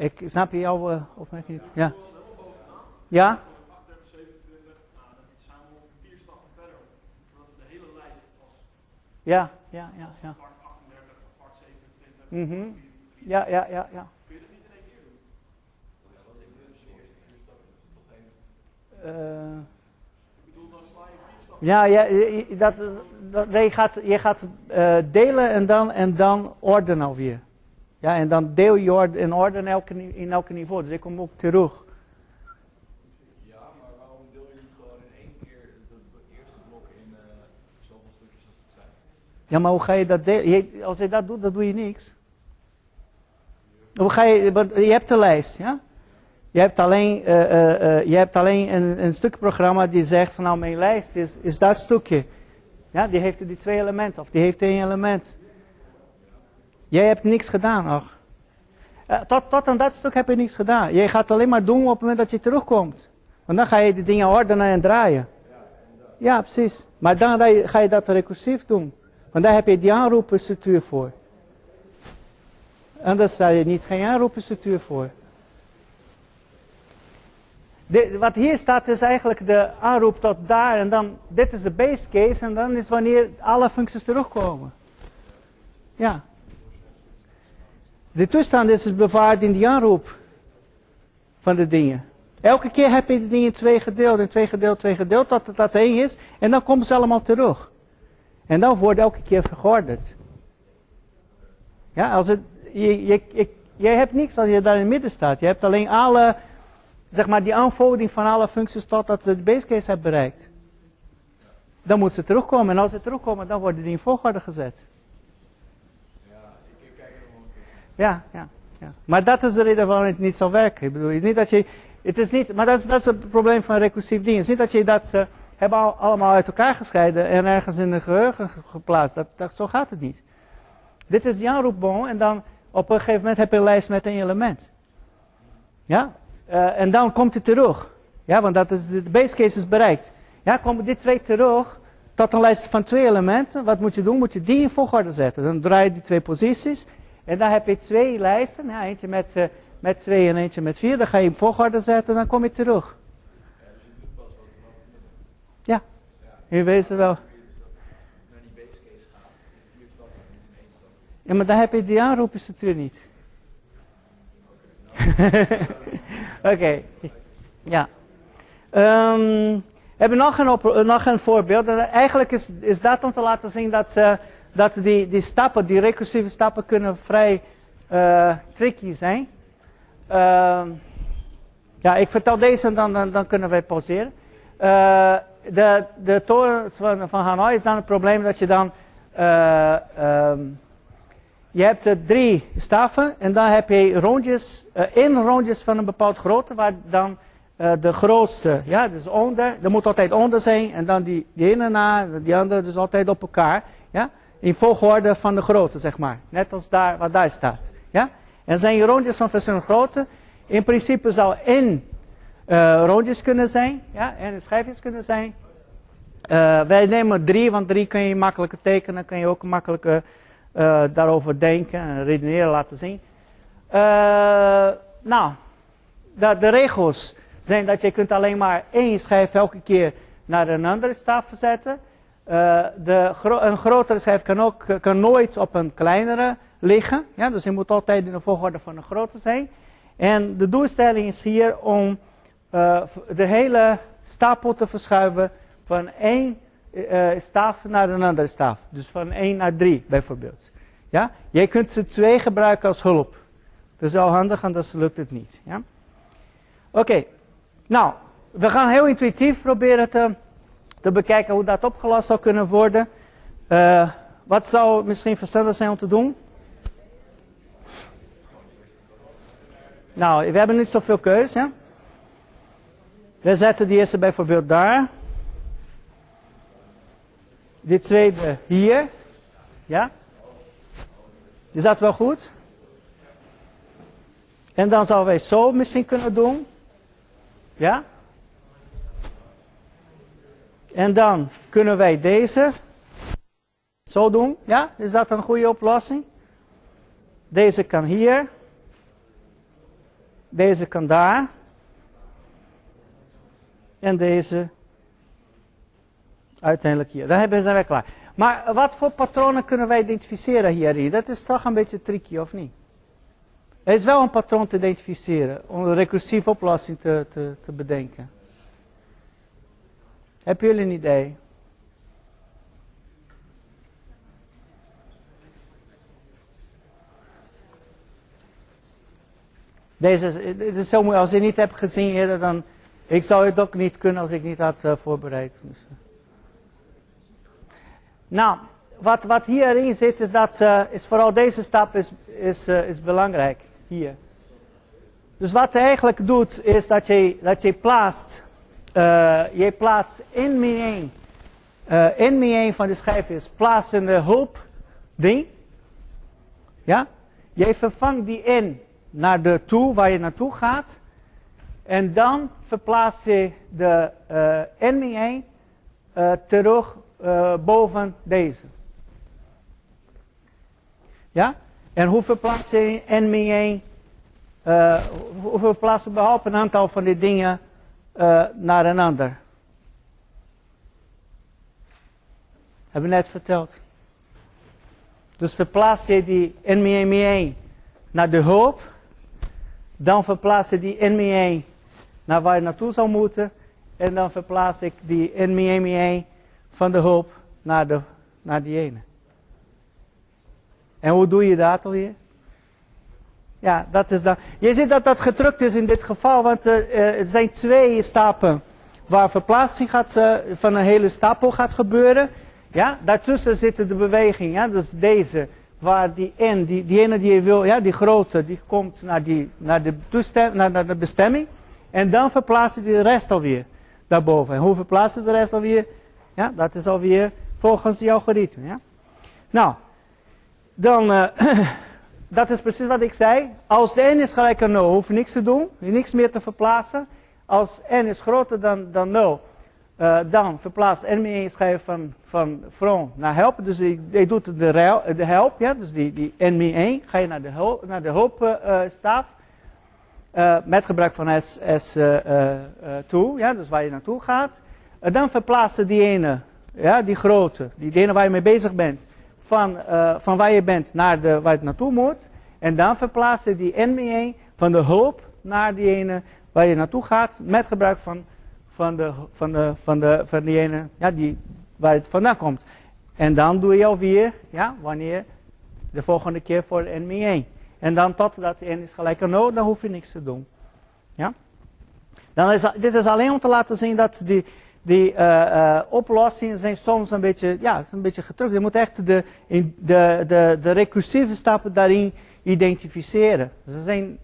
Ik snap je jouw uh, opmerking niet. Ja. Ja? Ja, ja, ja. ja. Part 38, part 27. Mm -hmm. Ja, ja, ja, ja. Kun je dat niet in één keer doen? Uh, ik bedoel, dan sla je vier stappen. Ja, ja dat, dat, je gaat, je gaat uh, delen en dan, en dan ordenen alweer. Ja, en dan deel je in orde in elke, in niveau. Dus ik kom ook terug. Ja, maar hoe ga je dat delen? als je dat doet, dan doe je niks. Hoe ga je, je hebt de lijst, ja? Je hebt alleen, uh, uh, uh, je hebt alleen een, een stuk programma die zegt van nou mijn lijst is, is dat stukje. Ja, die heeft die twee elementen of die heeft één element. Jij hebt niks gedaan nog. tot, tot aan dat stuk heb je niks gedaan. Je gaat alleen maar doen op het moment dat je terugkomt. Want dan ga je die dingen ordenen en draaien. Ja, precies. Maar dan ga je dat recursief doen. Want daar heb je die aanroepenstructuur voor. Anders sta je niet geen aanroepenstructuur voor. De, wat hier staat is eigenlijk de aanroep tot daar en dan, dit is de base case en dan is wanneer alle functies terugkomen. Ja. De toestand is bewaard in die aanroep van de dingen. Elke keer heb je de dingen twee gedeeld en twee gedeeld, twee gedeeld, tot het dat één is en dan komen ze allemaal terug. En dan wordt elke keer vergorderd. Ja, als het, je, je, je, hebt niks als je daar in het midden staat. Je hebt alleen alle, zeg maar, die aanvordering van alle functies totdat ze de base case hebben bereikt. Dan moeten ze terugkomen. En als ze terugkomen, dan worden die in volgorde gezet. Ja, ik kijk er nog Ja, ja, ja. Maar dat is de reden waarom het niet zal werken. Ik bedoel, niet dat je, het is niet, maar dat is, dat is het probleem van recursief dingen. Het is niet dat je dat... Uh, hebben al, allemaal uit elkaar gescheiden en ergens in de geheugen geplaatst. Dat, dat, zo gaat het niet. Dit is die aanroepboom en dan op een gegeven moment heb je een lijst met een element. Ja? Uh, en dan komt het terug. Ja, want dat is, de base case is bereikt. Ja, komen dit twee terug tot een lijst van twee elementen. Wat moet je doen? Moet je die in volgorde zetten. Dan draai je die twee posities. En dan heb je twee lijsten. Ja, eentje met, uh, met twee en eentje met vier. Dan ga je in volgorde zetten en dan kom je terug. In wezen wel. Ja, maar daar heb je die aanroepenstructuur niet. Oké, ja. Um, we hebben nog een, nog een voorbeeld. Eigenlijk is, is dat om te laten zien dat, uh, dat die, die stappen, die recursieve stappen, kunnen vrij uh, tricky zijn. Uh, ja, ik vertel deze en dan, dan, kunnen wij pauzeren. Uh, de, de torens van, van Hanoi is dan het probleem dat je dan... Uh, um, je hebt drie staffen en dan heb je rondjes, in rondjes van een bepaald grootte waar dan de grootste. Ja, dus onder. Er moet altijd onder zijn. En dan die, die ene na, die andere dus altijd op elkaar. Ja, in volgorde van de grootte, zeg maar. Net als daar, wat daar staat. Ja, en zijn rondjes van verschillende grootte. In principe zou één uh, rondjes kunnen zijn. Ja, en schijfjes kunnen zijn. Uh, wij nemen drie, want drie kun je makkelijker tekenen. Kun je ook makkelijker uh, daarover denken en redeneren laten zien. nou, de, regels zijn dat je kunt alleen maar één schijf elke keer naar een andere staf zetten. de, een grotere schijf kan, ook, kan nooit op een kleinere liggen. Ja, dus je moet altijd in de volgorde van een grote zijn. En de doelstelling is hier om uh, de hele stapel te verschuiven van één uh, staf naar een andere staf. Dus van 1 naar 3 bijvoorbeeld. Ja? Jij kunt ze twee gebruiken als hulp. Dat is wel handig, anders lukt het niet. Ja? Oké, nou, we gaan heel intuïtief proberen te, te bekijken hoe dat opgelost zou kunnen worden. Uh, wat zou misschien verstandig zijn om te doen? Nou, we hebben niet zoveel keus. Ja? We zetten die eerste bijvoorbeeld daar. Die tweede hier. Ja? Is dat wel goed? En dan zouden wij zo misschien kunnen doen. Ja? En dan kunnen wij deze zo doen. Ja? Is dat een goede oplossing? Deze kan hier. Deze kan daar. En deze uiteindelijk hier. Dan zijn we klaar. Maar wat voor patronen kunnen wij identificeren hierin? Dat is toch een beetje tricky, of niet? Er is wel een patroon te identificeren, om een recursieve oplossing te, te, te bedenken. Hebben jullie een idee? Deze het is zo moeilijk. Als je niet hebt gezien eerder, dan... Ik zou het ook niet kunnen als ik niet had uh, voorbereid. Dus, uh. Nou, wat, wat hierin zit, is dat uh, is vooral deze stap is, is, is belangrijk. Hier. Dus wat hij eigenlijk doet, is dat je, dat je plaatst... je plaatst in min 1... in min 1 van de schijfjes plaatst een hulp ding. Ja? Je vervangt die in naar de toe waar je naartoe gaat. En dan verplaats je de uh, NME uh, terug uh, boven deze. Ja? En hoe verplaats je NME? Uh, hoe verplaats je überhaupt een aantal van die dingen uh, naar een ander? Hebben we net verteld. Dus verplaats je die NME naar de hulp dan verplaats ik die NME naar waar je naartoe zou moeten. En dan verplaats ik die NME van de hulp naar, de, naar die ene. En hoe doe je dat alweer? Ja, dat is dan. Je ziet dat dat gedrukt is in dit geval, want uh, het zijn twee stappen waar verplaatsing gaat, uh, van een hele stapel gaat gebeuren. Ja, daartussen zit de beweging, ja, dus deze waar die N, die, die ene die je wil, ja, die grote, die komt naar, die, naar, de, naar, naar de bestemming. En dan verplaatst je de rest alweer daarboven. En hoe verplaatst je de rest alweer? Ja, dat is alweer volgens die algoritme. Ja? Nou, dan, dat is precies wat ik zei. Als de n is gelijk aan 0, hoef je niks te doen, niks meer te verplaatsen. Als n is groter dan, dan 0, uh, dan verplaatst NME schijf van, van from naar help. Dus je doet de, de help, ja, dus die, die NME ga je naar de, hulp, naar de. Uh, uh, met gebruik van S, S2, ja, dus waar je naartoe gaat. dan verplaatsen die ene, ja, die grote, die ene waar je mee bezig bent, van, van waar je bent naar de, waar je naartoe moet. En dan verplaatsen die NME van de hulp naar die ene waar je naartoe gaat, met gebruik van van, de, van, de, van, de, van die ene, ja, die, waar het vandaan komt. En dan doe je alweer, ja, wanneer de volgende keer voor de NME. En dan totdat de n is gelijk aan 0, dan hoef je niks te doen. Ja? Dan is, dit is alleen om te laten zien dat die, die uh, uh, oplossingen zijn soms een beetje, ja, een beetje gedrukt. Je moet echt de, in de, de, de recursieve stappen daarin identificeren. Ze zijn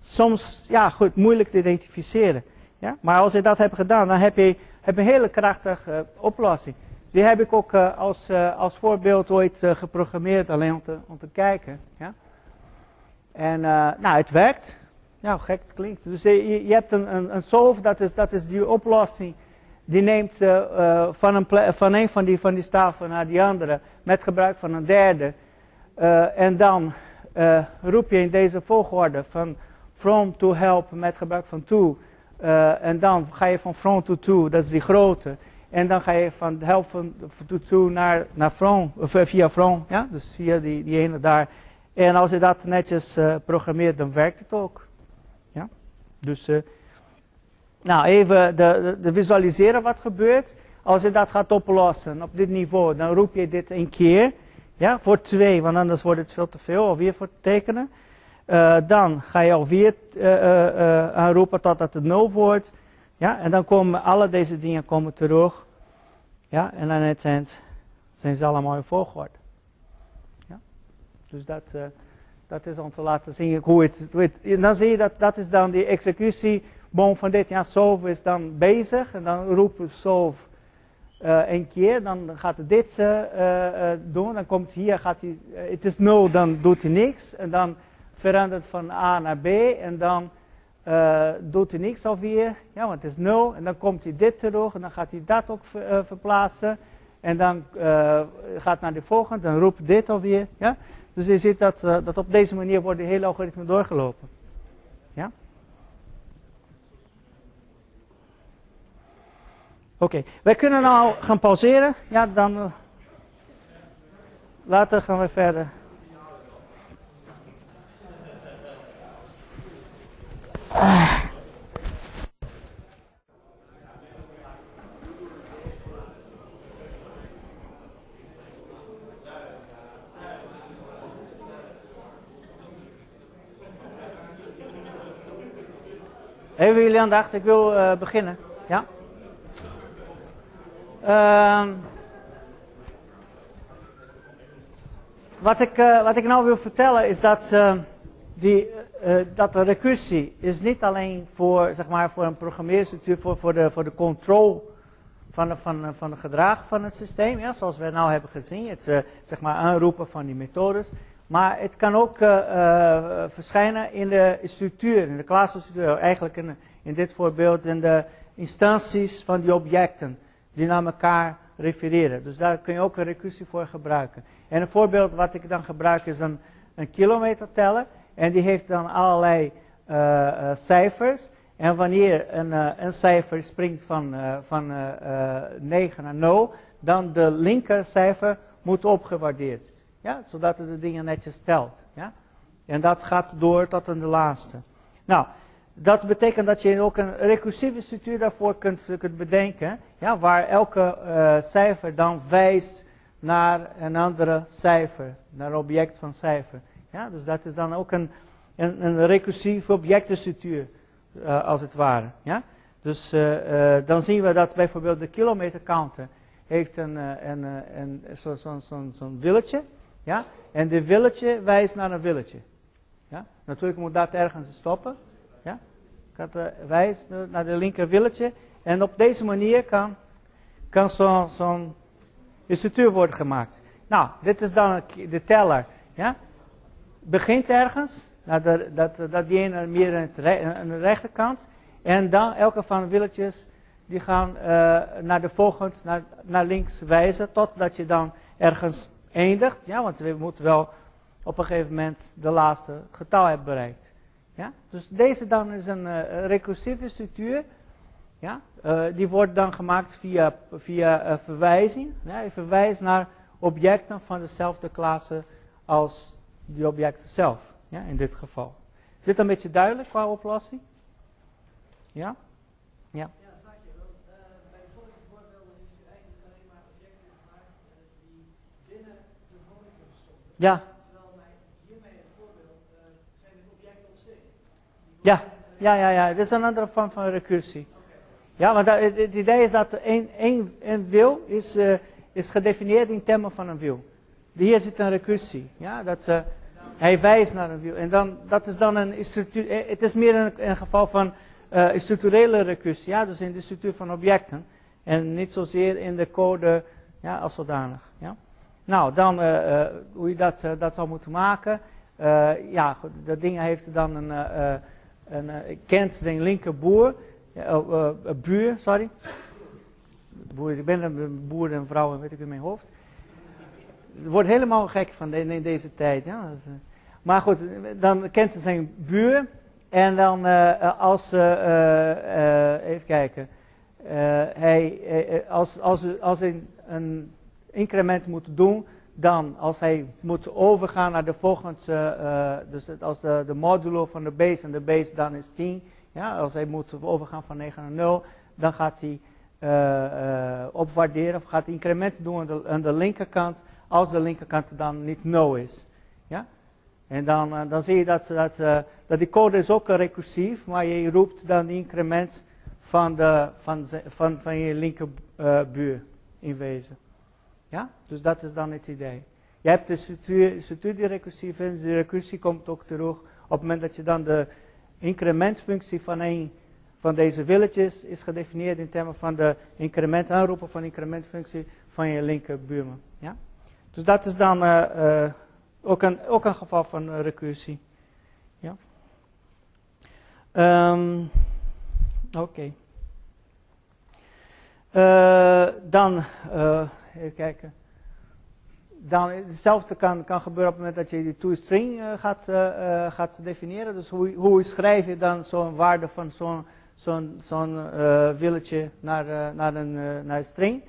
soms, ja goed, moeilijk te identificeren. Ja? Maar als je dat hebt gedaan, dan heb je, een hele krachtige oplossing. Die heb ik ook als, als voorbeeld ooit geprogrammeerd, alleen om te, om te kijken. Ja? En nou, het werkt. Ja, gek het klinkt. Dus je, je hebt een, een, een solve, dat is, dat is die oplossing. Die neemt uh, van, een van een van die, van die staven naar die andere. Met gebruik van een derde. Uh, en dan roep je in deze volgorde van from to help met gebruik van to. en dan ga je van from to to, dat is die grote. En dan ga je van help van to to naar, naar from, of via from. Ja? Dus via die, die ene daar. En als je dat netjes programmeert, dan werkt het ook. Dus, uh, nou, even de, de, visualiseren wat gebeurt. Als je dat gaat oplossen op dit niveau, dan roep je dit een keer. Ja, voor twee, want anders wordt het veel te veel, alweer voor tekenen. Uh, dan ga je alweer uh, aanroepen totdat het nul wordt. Ja, en dan komen alle deze dingen komen terug. Ja, en aan het zijn ze allemaal in volgorde. Ja, dus dat... Dat is om te laten zien hoe het, hoe het en dan zie je dat dat is dan die executieboom van dit. Ja, solve is dan bezig en dan roept solve uh, een keer, dan gaat het dit uh, doen. Dan komt hier, gaat hij, het is nul, dan doet hij niks. En dan verandert van A naar B en dan doet hij niks alweer. Ja, want het is nul. En dan komt hij dit terug en dan gaat hij dat ook ver, verplaatsen. En dan gaat naar de volgende, dan roept dit alweer. Ja? Dus je ziet dat, dat op deze manier wordt de hele algoritme doorgelopen. Ja? Oké, okay. wij kunnen nou gaan pauzeren. Ja, dan uh, later gaan we verder. Ah. Even jullie aandacht, ik wil uh, beginnen. Ja? Uh, wat, ik, uh, wat ik nou wil vertellen is dat, uh, die, dat de recursie is niet alleen voor, zeg maar, voor een programmeerstructuur, voor, voor, de, voor de control van, van, van het gedrag van het systeem, ja, zoals we nou hebben gezien, het zeg maar aanroepen van die methodes. Maar het kan ook verschijnen in de structuur, in de klassenstructuur. Eigenlijk in, in dit voorbeeld in de instanties van die objecten die naar elkaar refereren. Dus daar kun je ook een recursie voor gebruiken. En een voorbeeld wat ik dan gebruik is een, een kilometerteller. En die heeft dan allerlei uh, cijfers. En wanneer een, een cijfer springt van, van 9 naar 0, dan de linkercijfer moet opgewaardeerd ja, zodat het de dingen netjes telt. Ja? En dat gaat door tot aan de laatste. Nou, dat betekent dat je ook een recursieve structuur daarvoor kunt, kunt bedenken. Ja, waar elke uh, cijfer dan wijst naar een andere cijfer. Naar een object van cijfer. Ja, dus dat is dan ook een, een, een recursieve objectenstructuur. Uh, als het ware. Ja? Dus uh, dan zien we dat bijvoorbeeld de kilometer counter heeft een, een, een, zo'n zo, zo, zo willetje. Ja? En de willetje wijst naar een willetje. Ja? Natuurlijk moet dat ergens stoppen. Dat uh, wijst naar de linker willetje. En op deze manier kan, kan zo'n zo structuur worden gemaakt. Nou, dit is dan de teller. Ja? Begint ergens. Dat, dat, dat die ene meer aan de rechterkant. En dan elke van de willetjes die gaan uh, naar de volgende, naar, naar links wijzen. Totdat je dan ergens eindigt. Ja, want we moeten wel op een gegeven moment de laatste getal hebben bereikt. Ja? Dus deze dan is een uh, recursieve structuur. Ja? Uh, die wordt dan gemaakt via, via uh, verwijzing. Ja? Je verwijst naar objecten van dezelfde klasse als die objecten zelf. Ja? In dit geval. Is dit een beetje duidelijk qua oplossing? Ja? Ja. Ja. Ja, ja, ja, ja. Dit is een andere vorm van recursie. Ja, want het, het idee is dat een, een, een wil is, uh, is gedefinieerd in termen van een wil. Hier zit een recursie. Ja, dat, uh, hij wijst naar een wil. En dan, dat is dan een structuur. Eh, het is meer een, geval van structurele recursie, ja, dus in de structuur van objecten. En niet zozeer in de code ja, als zodanig. Ja. Nou, dan hoe je dat, dat zou moeten maken. ja, dat ding heeft dan een, een kent zijn linkerboer, buur, sorry. Boer, ik ben een boer en vrouw, weet ik in mijn hoofd. Het wordt helemaal gek van in deze tijd. Ja. Maar goed, dan kent hij zijn buur. En dan als, even kijken, hij, als, als, als hij een increment moet doen, dan als hij moet overgaan naar de volgende, dus als de, de modulo van de base en de base dan is 10, ja, als hij moet overgaan van 9 naar 0, dan gaat hij opwaarderen of gaat incrementen doen aan de, linkerkant, als de linkerkant dan niet 0 is. Ja? En dan, dan zie je dat, dat, dat die code is ook recursief, maar je roept dan de increment van, de, van, van, van je linkerbuur in wezen. Ja? Dus dat is dan het idee. Je hebt de structuur, structuur die recursief recursie komt ook terug op het moment dat je dan de incrementfunctie van een van deze villages is gedefinieerd in termen van de increment aanroepen van incrementfunctie van je linkerbuurman. Ja? Dus dat is dan uh, ook een, ook een geval van uh, recursie. Ja. Um, Oké. Dan, even kijken. Dan, hetzelfde kan, kan gebeuren op het moment dat je die toString gaat, gaat definiëren. Dus hoe, hoe schrijf je dan zo'n waarde van zo'n zo'n zo'n willetje naar, naar, een, naar een string?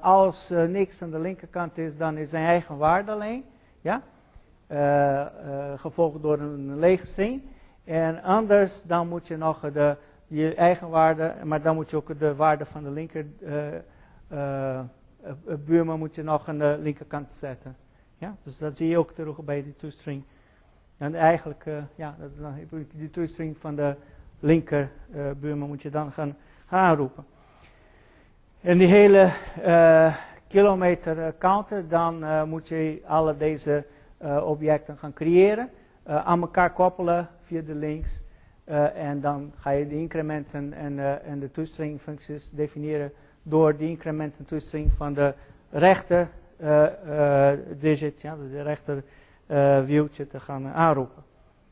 als niks aan de linkerkant is, dan is zijn eigen waarde alleen. Ja? Uh, gevolgd door een lege string. En anders dan moet je nog de, je eigen waarde, maar dan moet je ook de waarde van de linker uh, buurman moet je nog aan de linkerkant zetten. Ja? Dus dat zie je ook terug bij die toestring. En eigenlijk, ja, heb je die toestring van de linker buurman moet je dan gaan, gaan aanroepen. En die hele kilometer eh, counter, dan uh, moet je alle deze uh, objecten gaan creëren, aan elkaar koppelen via de links. en dan ga je de incrementen en, en de toestring functies definiëren door de increment en toestring van de rechter digit, ja, de rechter wieltje te gaan aanroepen.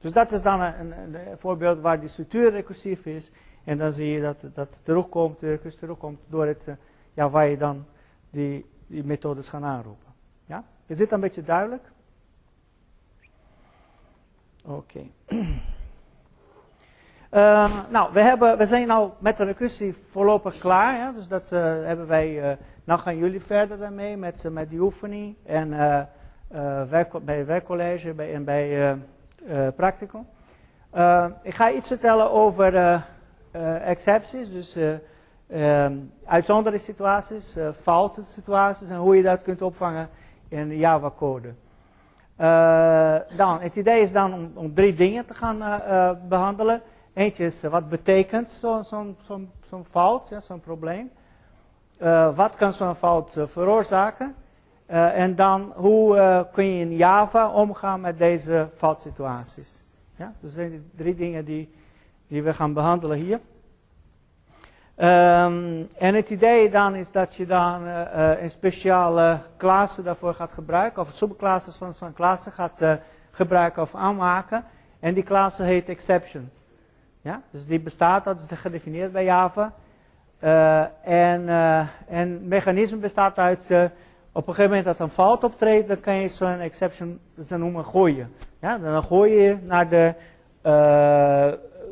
Dus dat is dan een, een, voorbeeld waar die structuur recursief is. En dan zie je dat, dat terugkomt, de recursie terugkomt door het, ja, waar je dan die, die methodes gaan aanroepen. Ja? Is dit een beetje duidelijk? Oké. Uh, eh, nou, we, hebben, we zijn nou met de recursie voorlopig klaar. Ja? Dus dat uh, hebben wij. Uh, nou gaan jullie verder daarmee met, met die oefening. En werk, bij werkcollege bij, en bij practicum. ik ga iets vertellen over excepties. Dus Um, uitzonderlijke situaties, uh, foute situaties en hoe je dat kunt opvangen in Java code. Uh, dan, het idee is dan om, om drie dingen te gaan behandelen. Eentje is wat betekent zo'n zo zo zo fout, ja, zo'n probleem. wat kan zo'n fout veroorzaken? en dan hoe kun je in Java omgaan met deze foutsituaties. Ja, dus zijn die drie dingen die, die we gaan behandelen hier. Um, en het idee dan is dat je dan een speciale klasse daarvoor gaat gebruiken, of subclasses van zo'n klasse gaat gebruiken of aanmaken. En die klasse heet exception. Ja? Dus die bestaat, dat is gedefinieerd bij Java. Uh, en, en mechanisme bestaat uit, op een gegeven moment dat een fout optreedt, dan kan je zo'n exception, ze noemen gooien. Ja? Dan gooi je naar de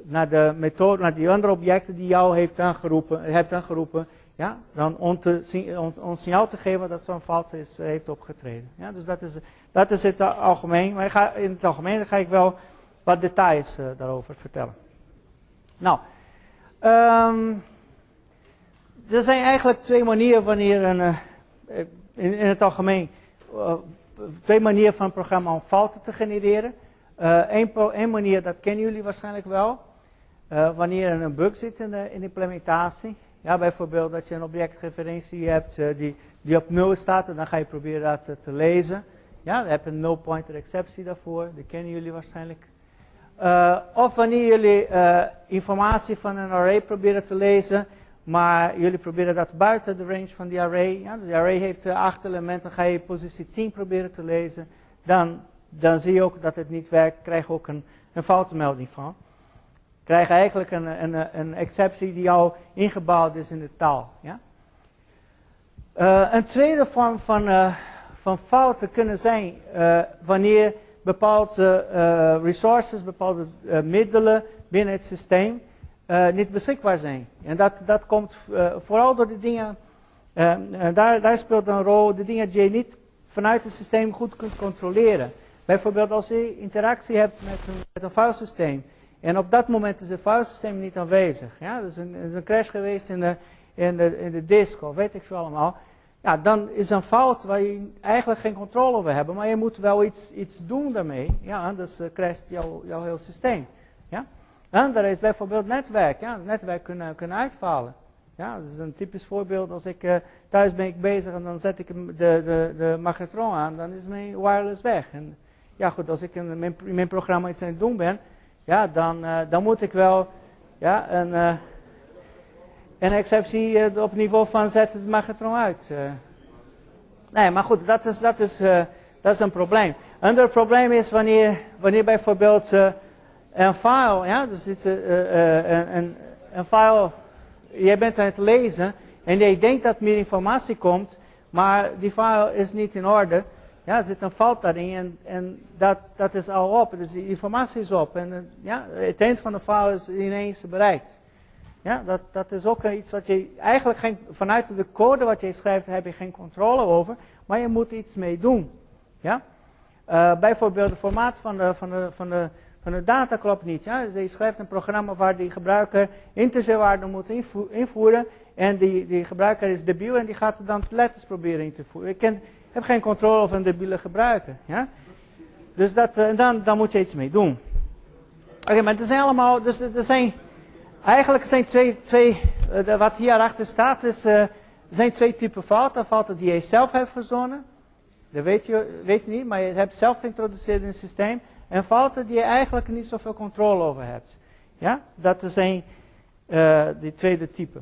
naar de methode, naar die andere objecten die jou heeft aangeroepen, hebt aangeroepen, ja, dan om ons signaal te geven dat zo'n fout is, eh, heeft opgetreden. Ja, dus dat is, dat is het algemeen. Maar ga, in het algemeen ga ik wel wat details uh, daarover vertellen. Nou, um, er zijn eigenlijk twee manieren wanneer een, uh, in, in, het algemeen, uh, twee manieren van een programma om fouten te genereren. Eén manier, dat kennen jullie waarschijnlijk wel. Wanneer er een bug zit in de, implementatie. Ja, bijvoorbeeld dat je een objectreferentie hebt die, die op 0 staat en dan ga je proberen dat te lezen. Ja, dan heb je een null pointer exceptie daarvoor, die kennen jullie waarschijnlijk. Uh, of wanneer jullie uh, informatie van een array proberen te lezen, maar jullie proberen dat buiten de range van die array. Ja, dus die array heeft uh, acht elementen, ga je positie 10 proberen te lezen, dan, dan zie je ook dat het niet werkt, krijg je ook een, een foutmelding van. Krijg eigenlijk een, een, een exceptie die al ingebouwd is in de taal. Ja? een tweede vorm van, van fouten kunnen zijn wanneer bepaalde uh, resources, bepaalde uh, middelen binnen het systeem uh, niet beschikbaar zijn. En dat, dat komt vooral door de dingen, daar, daar speelt een rol de dingen die je niet vanuit het systeem goed kunt controleren. Bijvoorbeeld als je interactie hebt met een, met een filesysteem. En op dat moment is het filesysteem niet aanwezig. Ja? Er is een, een crash geweest in de, in, de, in de disk weet ik veel allemaal ja, dan is een fout waar je eigenlijk geen controle over hebt. Maar je moet wel iets, iets doen daarmee. Ja, anders uh, crasht jouw, jouw heel systeem. Ja? En er is bijvoorbeeld netwerk. Ja, netwerk kunnen, kunnen uitvallen. Ja, dat is een typisch voorbeeld. Als ik uh, thuis ben ik bezig en dan zet ik de, de, de magnetron aan, dan is mijn wireless weg. En ja goed, als ik in mijn, mijn programma iets aan het doen ben, ja, dan, uh, dan moet ik wel ja, een en exceptie uh, op niveau van zet het magnetron uit. Uh. Nee, maar goed, dat is, dat is, uh, dat is een probleem. Een ander probleem is wanneer, wanneer bijvoorbeeld een file, ja, dus dit, een, een, een file, jij bent aan het lezen en je denkt dat meer informatie komt, maar die file is niet in orde. Ja, er zit een fout daarin en, en dat, dat is al op. Dus die informatie is op. En ja, het eind van de file is ineens bereikt. Ja, dat, dat is ook iets wat je eigenlijk geen, vanuit de code wat je schrijft heb je geen controle over, maar je moet iets mee doen. Ja? Uh, bijvoorbeeld het formaat van de, van, de, van, de, van de data klopt niet. Ja? Dus je schrijft een programma waar die gebruiker integerwaarden moet invoeren en die, die gebruiker is debiel en die gaat dan letters proberen in te voeren. Ik heb geen controle over een debiele gebruiker. Ja? Dus dat, uh, dan, dan moet je iets mee doen. Oké, maar het zijn allemaal, dus er zijn Eigenlijk zijn twee, twee uh, wat hierachter staat, is, uh, zijn twee typen fouten. Fouten die je zelf hebt verzonnen. Dat weet je, weet je niet, maar je hebt zelf geïntroduceerd in het systeem. En fouten die je eigenlijk niet zoveel controle over hebt. Ja, dat zijn uh, die tweede type.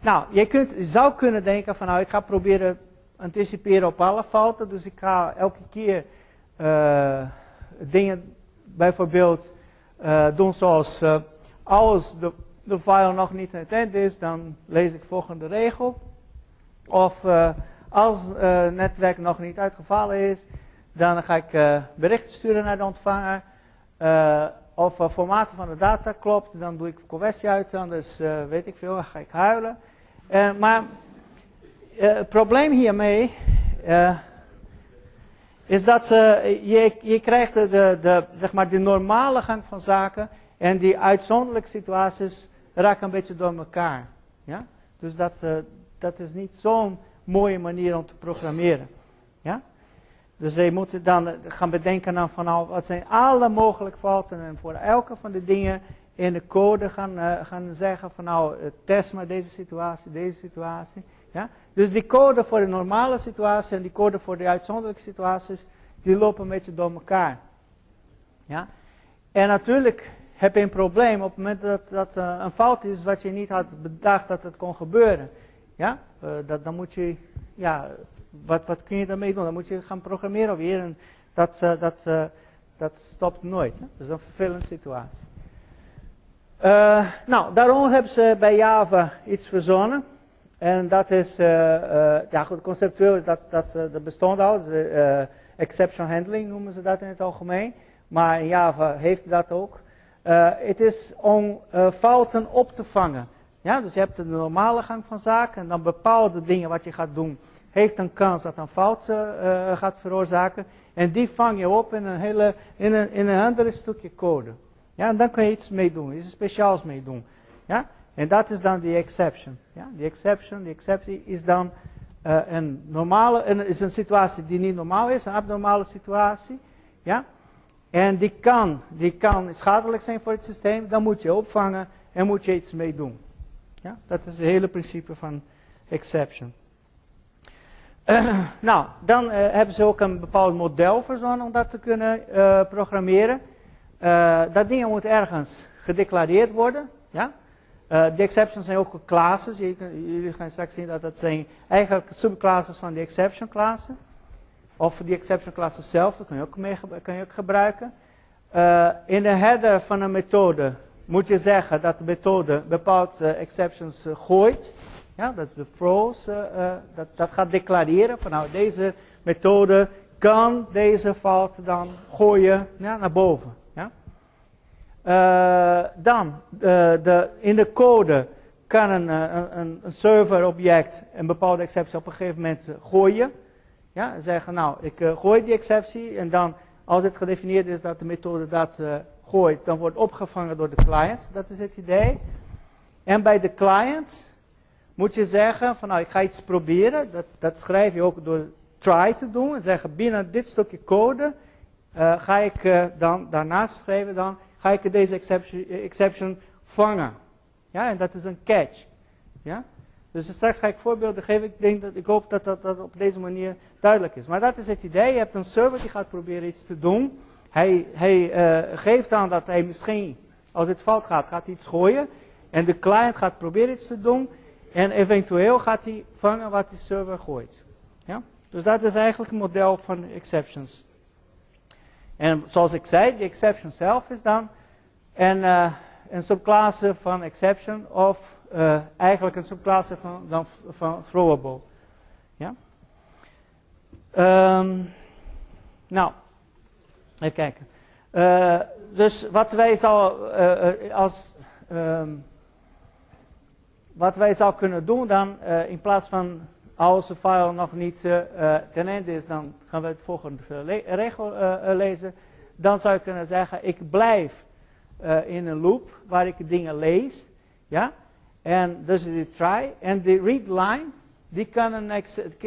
Nou, je, kunt, zou kunnen denken van nou, ik ga proberen anticiperen op alle fouten. Dus ik ga elke keer dingen bijvoorbeeld doen zoals als de de file nog niet in het eind is, dan lees ik volgende regel. Of uh, als het uh, netwerk nog niet uitgevallen is, dan ga ik uh, berichten sturen naar de ontvanger. of het formaat van de data klopt, dan doe ik conversie uit, anders weet ik veel, dan ga ik huilen. maar het probleem hiermee is dat je, je krijgt de, de, zeg maar de normale gang van zaken en die uitzonderlijke situaties raken een beetje door elkaar. Ja? Dus dat, uh, dat is niet zo'n mooie manier om te programmeren. Ja? Dus je moet dan gaan bedenken aan van wat zijn alle mogelijke fouten en voor elke van de dingen in de code gaan, uh, gaan zeggen van nou, test maar deze situatie, deze situatie. Ja? Dus die code voor de normale situatie en die code voor de uitzonderlijke situaties, die lopen een beetje door elkaar. Ja? En natuurlijk heb je een probleem op het moment dat dat uh, een fout is wat je niet had bedacht dat het kon gebeuren. Ja, uh, dat, dan moet je, ja, wat, wat kun je daarmee doen? Dan moet je gaan programmeren weer en dat, uh, dat, dat stopt nooit. Dat is een vervelende situatie. nou, daarom hebben ze bij Java iets verzonnen. En dat is, ja goed, conceptueel is dat, dat, dat bestond al. Exception handling noemen ze dat in het algemeen. Maar in Java heeft dat ook. Uh, het is om uh, fouten op te vangen. Ja, dus je hebt de normale gang van zaken en dan bepaalde dingen wat je gaat doen, heeft een kans dat een fout uh, gaat veroorzaken. En die vang je op in een, hele, in een, in een ander stukje code. Ja, en dan kun je iets mee doen, iets speciaals mee doen. Ja, en dat is dan die exception. Ja, die exception, die is dan een normale, een, is een situatie die niet normaal is, een abnormale situatie. Ja, en die kan, die kan schadelijk zijn voor het systeem. Dan moet je opvangen en moet je iets mee doen. Ja, dat is het hele principe van exception. Nou, dan uh, hebben ze ook een bepaald model verzonnen om dat te kunnen uh, programmeren. Uh, dat ding moet ergens gedeclareerd worden. Ja? De exceptions zijn ook classes. Jullie gaan straks zien dat dat zijn eigenlijk subclasses van de exception klassen. Of die exception klassen zelf, dat kun je ook, je ook gebruiken. Uh, in de header van een methode moet je zeggen dat de methode bepaalde exceptions gooit. Ja, dat is de throws. dat, dat gaat declareren van nou deze methode kan deze fout dan gooien naar boven. Ja? Dan, de, in de code kan een, eh, een, een serverobject een bepaalde exceptie op een gegeven moment gooien. Ja, en zeggen, nou, ik uh, gooi die exceptie en dan, als het gedefinieerd is dat de methode dat gooit, dan wordt opgevangen door de client. Dat is het idee. En bij de client moet je zeggen, van nou, ik ga iets proberen. Dat, dat schrijf je ook door try te doen. En zeggen binnen dit stukje code uh, ga ik uh, dan daarnaast schrijven dan ga ik deze exception, exception vangen. Ja, en dat is een catch. Ja? Dus straks ga ik voorbeelden geven. Ik, denk dat, ik hoop dat, dat op deze manier duidelijk is. Maar dat is het idee. Je hebt een server die gaat proberen iets te doen. Hij, hij uh, geeft aan dat hij misschien, als het fout gaat, gaat hij iets gooien. En de client gaat proberen iets te doen. En eventueel gaat hij vangen wat die server gooit. Ja? Dus dat is eigenlijk het model van exceptions. En zoals ik zei, de exception zelf is dan een, uh, een subklasse van exception of uh, eigenlijk een subklasse van, dan, van throwable. Ja? Um, nou, even kijken. Uh, dus wat wij zou als um, wat wij zou kunnen doen dan in plaats van als de file nog niet ten einde is, dan gaan we het volgende regel lezen. Dan zou je kunnen zeggen, ik blijf in een loop waar ik dingen lees. Ja? En dus de try. En de read line, die kan een,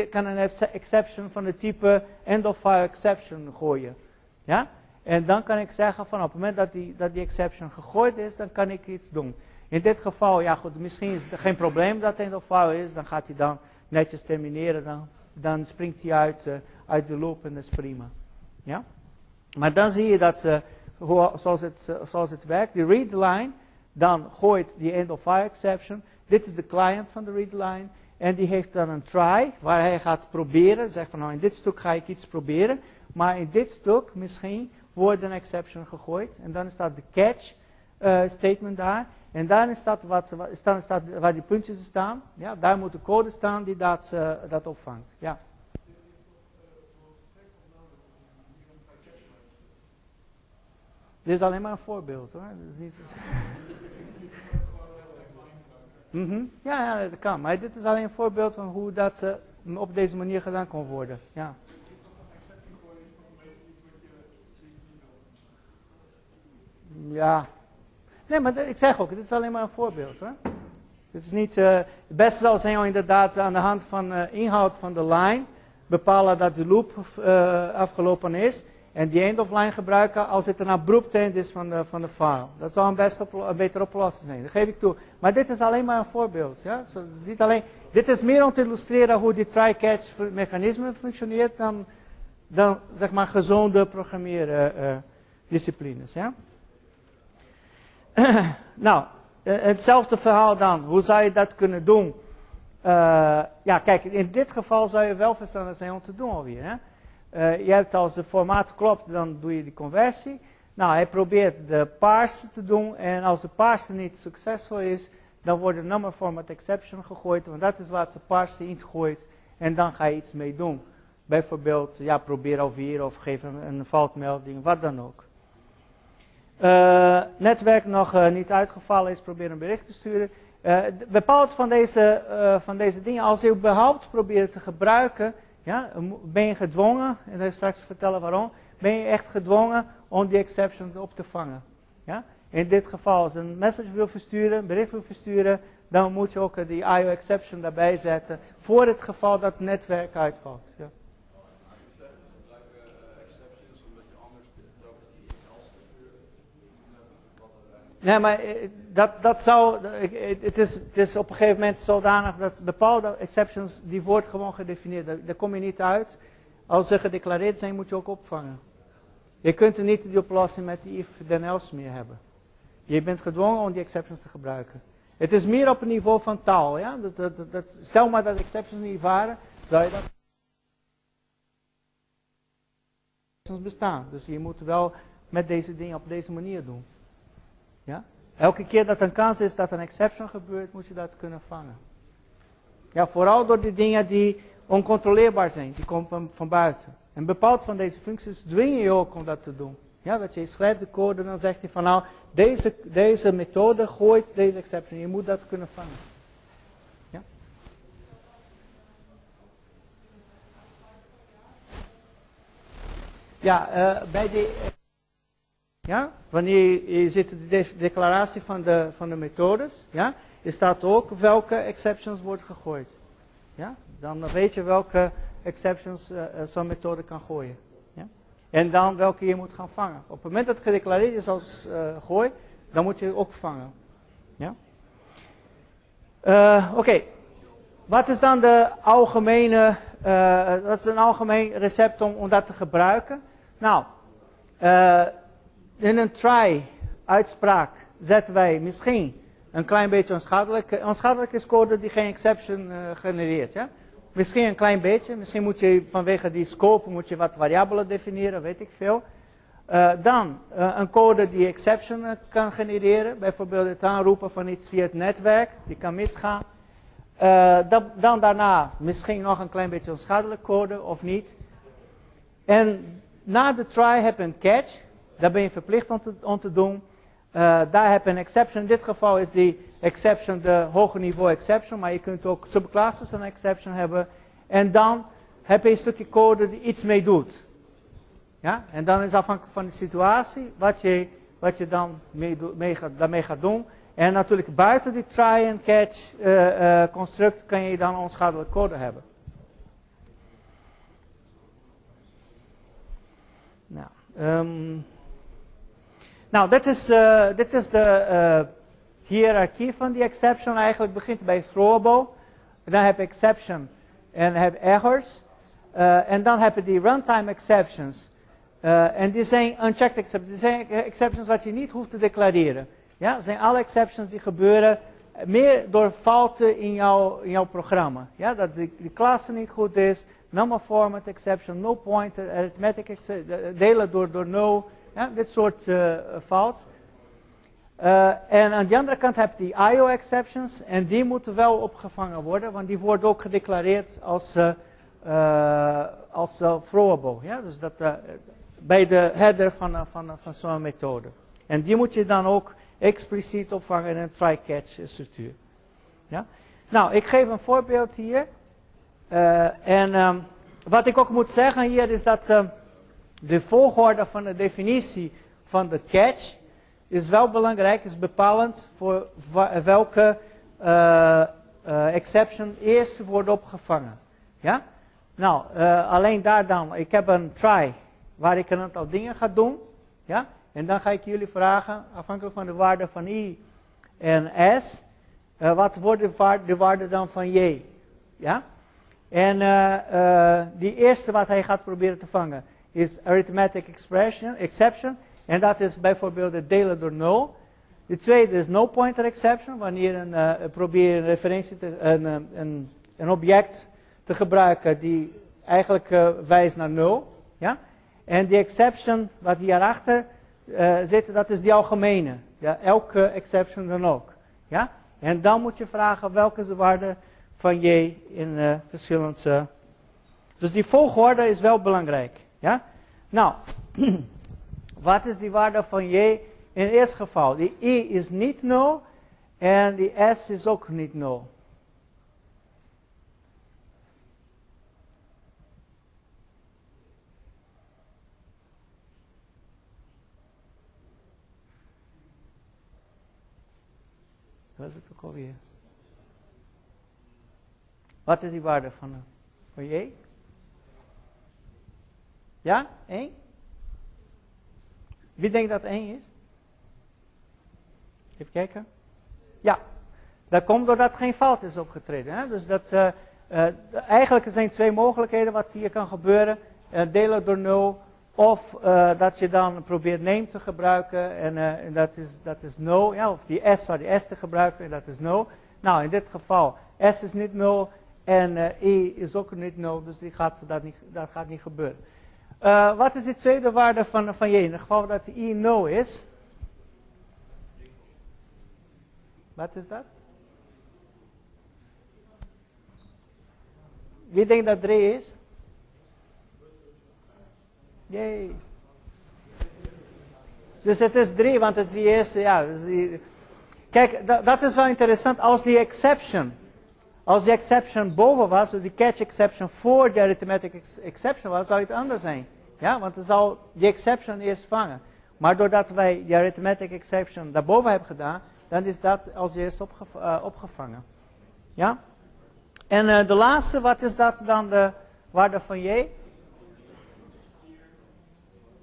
kan een exception van de type end of file exception gooien. Ja? En dan kan ik zeggen van op het moment dat die, dat die exception gegooid is, dan kan ik iets doen. In dit geval, ja goed, misschien is het geen probleem dat het end of file is, dan gaat hij dan netjes termineren, dan, dan springt hij uit, uh, uit de loop en dat is prima. Ja? Maar dan zie je dat ze, hoe, zoals, het, zoals het werkt, die read line, dan gooit die end of file exception. Dit is de client van de read line. En die heeft dan een try, waar hij gaat proberen. Zegt van nou in dit stuk ga ik iets proberen. Maar in dit stuk misschien wordt een exception gegooid. En dan staat de catch uh, statement daar. En daarin staat, wat, staat, waar die puntjes staan. Ja, daar moet de code staan die dat, uh, dat opvangt. Ja. Dit is alleen maar een voorbeeld hoor. Dat is niet... mm ja, ja, dat kan. Maar dit is alleen een voorbeeld van hoe dat ze op deze manier gedaan kon worden. Ja. Ja, Nee, maar ik zeg ook, dit is alleen maar een voorbeeld. Hoor. Het, is niet, uh, het beste zal zijn inderdaad aan de hand van uh, inhoud van de line bepalen dat de loop uh, afgelopen is. En die end of line gebruiken als het een abrupt end is van de, van de file. Dat zou een, best op, een betere oplossing zijn, dat geef ik toe. Maar dit is alleen maar een voorbeeld. Ja? So, alleen, dit is meer om te illustreren hoe die try-catch mechanisme functioneert dan, dan zeg maar gezonde programmeerdisciplines. ja? nou, eh, hetzelfde verhaal dan. Hoe zou je dat kunnen doen? Uh, ja, kijk, in dit geval zou je wel verstandig zijn om te doen alweer. Hè? Uh, je hebt als de formaat klopt, dan doe je die conversie. Nou, hij probeert de parse te doen. En als de parse niet succesvol is, dan wordt de number format exception gegooid. Want dat is wat ze parse ingooit. En dan ga je iets mee doen. Bijvoorbeeld, ja, probeer alweer of geef een, een foutmelding, wat dan ook. Uh, netwerk nog uh, niet uitgevallen is, probeer een bericht te sturen. Uh, bepaald van deze, van deze dingen, als je überhaupt probeert te gebruiken, ja, ben je gedwongen, en zal straks vertellen waarom, ben je echt gedwongen om die exception op te vangen. Ja? In dit geval, als een message wil versturen, een bericht wil versturen, dan moet je ook die IO exception daarbij zetten, voor het geval dat het netwerk uitvalt. Ja. Nee, maar eh, dat, dat zou, het is, op een gegeven moment zodanig dat bepaalde exceptions, die wordt gewoon gedefinieerd. Daar, daar kom je niet uit. Als ze gedeclareerd zijn, moet je ook opvangen. Je kunt er niet die oplossing met die if then else meer hebben. Je bent gedwongen om die exceptions te gebruiken. Het is meer op het niveau van taal. Ja? Dat, dat, dat, stel maar dat exceptions niet waren, zou je dat bestaan. Dus je moet wel met deze dingen op deze manier doen. Ja? Elke keer dat een kans is dat een exception gebeurt, moet je dat kunnen vangen. Ja, vooral door die dingen die oncontroleerbaar zijn, die komen van buiten. En bepaald van deze functies dwing je ook om dat te doen. Ja, dat je schrijft de code en dan zegt hij van nou, deze, deze methode gooit deze exception. Je moet dat kunnen vangen. Ja, ja uh, bij de... Ja, wanneer je zit de declaratie van de, van de methodes, ja, er staat ook welke exceptions worden gegooid. Ja, dan weet je welke exceptions uh, zo'n methode kan gooien. Ja? En dan welke je moet gaan vangen. Op het moment dat het gedeclareerd is als uh, gooi, dan moet je ook vangen. Ja? Oké, wat is dan de algemene, wat is een algemeen recept om, om dat te gebruiken? Nou, in een try uitspraak zetten wij misschien een klein beetje onschadelijk. Onschadelijk is code die geen exception genereert. Ja? Misschien een klein beetje. Misschien moet je vanwege die scope moet je wat variabelen definiëren, weet ik veel. Uh, dan uh, een code die exception kan genereren. Bijvoorbeeld het aanroepen van iets via het netwerk. Die kan misgaan. Dan, daarna misschien nog een klein beetje onschadelijk code of niet. En na de try heb je een catch. Daar ben je verplicht om te, om te doen. daar heb je een exception. In dit geval is die exception de hoger niveau exception, maar je kunt ook subclasses een exception hebben. En dan heb je een stukje code die iets mee doet. Ja? En dan is afhankelijk van de situatie wat je, wat je dan mee, mee gaat, daarmee gaat doen. En natuurlijk buiten die try and catch uh, uh, construct kan je dan onschadelijk code hebben. Nou, um, nou dit, is, dit is de hiërarchie van die exception eigenlijk begint bij throwable. Dan heb je exception en heb errors. Uh, en dan heb je die runtime exceptions. En die zijn unchecked exceptions. Die zijn exceptions wat je niet hoeft te declareren. Ja, dat zijn alle exceptions die gebeuren meer door fouten in jouw, in jouw programma. Ja, dat de, de klasse niet goed is, number format exception, no pointer, arithmetic exception, delen door, door no. Ja, dit soort uh, fout. Uh, en aan de andere kant heb je die IO-exceptions. En die moeten wel opgevangen worden. Want die worden ook gedeclareerd als, uh, als throwable. Ja? Dus dat, bij de header van, van, van zo'n methode. En die moet je dan ook expliciet opvangen in een try-catch structuur. Ja? Nou, ik geef een voorbeeld hier. en um, wat ik ook moet zeggen hier is dat de volgorde van de definitie van de catch is wel belangrijk, is bepalend voor welke uh, uh, exception eerst wordt opgevangen. Ja? Nou, uh, alleen daar dan. Ik heb een try waar ik een aantal dingen ga doen. Ja? En dan ga ik jullie vragen, afhankelijk van de waarde van i en s, wat wordt de waarde, de waarde, dan van j? Ja? En die eerste wat hij gaat proberen te vangen is arithmetic expression, exception. En dat is bijvoorbeeld het delen door 0. De tweede is no pointer exception, wanneer een, uh, probeer een referentie, te, een, eh, een, een, object te gebruiken die eigenlijk wijst naar 0. Ja? En die exception wat hierachter uh, zit, dat is die algemene. Ja? Elke exception dan ook. Ja? En dan moet je vragen welke is de waarde van j in verschillende... Dus die volgorde is wel belangrijk. Ja? Nou... Wat is die waarde van j? In het eerste geval, die i is niet 0 en die s is ook niet 0. Dat is het ook alweer. Wat is die waarde van, van j? Ja? 1? Wie denkt dat 1 is? Even kijken. Ja, dat komt doordat geen fout is opgetreden. Hè? Dus dat, uh, uh, eigenlijk zijn twee mogelijkheden wat hier kan gebeuren. Uh, delen door 0 Of dat je dan probeert name te gebruiken en, dat, is, dat is no. Ja, of die S zou die S te gebruiken en dat is no. Nou, in dit geval, S is niet no en E is ook niet no, dus die gaat, dat, niet, dat gaat niet gebeuren. Wat is de tweede waarde van, van J? In het geval dat I no is. Wat is dat? Wie denkt dat 3 is? Jee. Dus het is 3, want het is die eerste, ja. Dus kijk, dat, dat is wel interessant. Als die exception, als die exception boven was, dus die catch exception voor de arithmetic ex exception was, zou het anders zijn. Ja, want dan zou die exception eerst vangen. Maar doordat wij die arithmetic exception daarboven hebben gedaan, dan is dat als eerst uh, opgevangen. Ja? En uh, de laatste, wat is dat dan de waarde van J?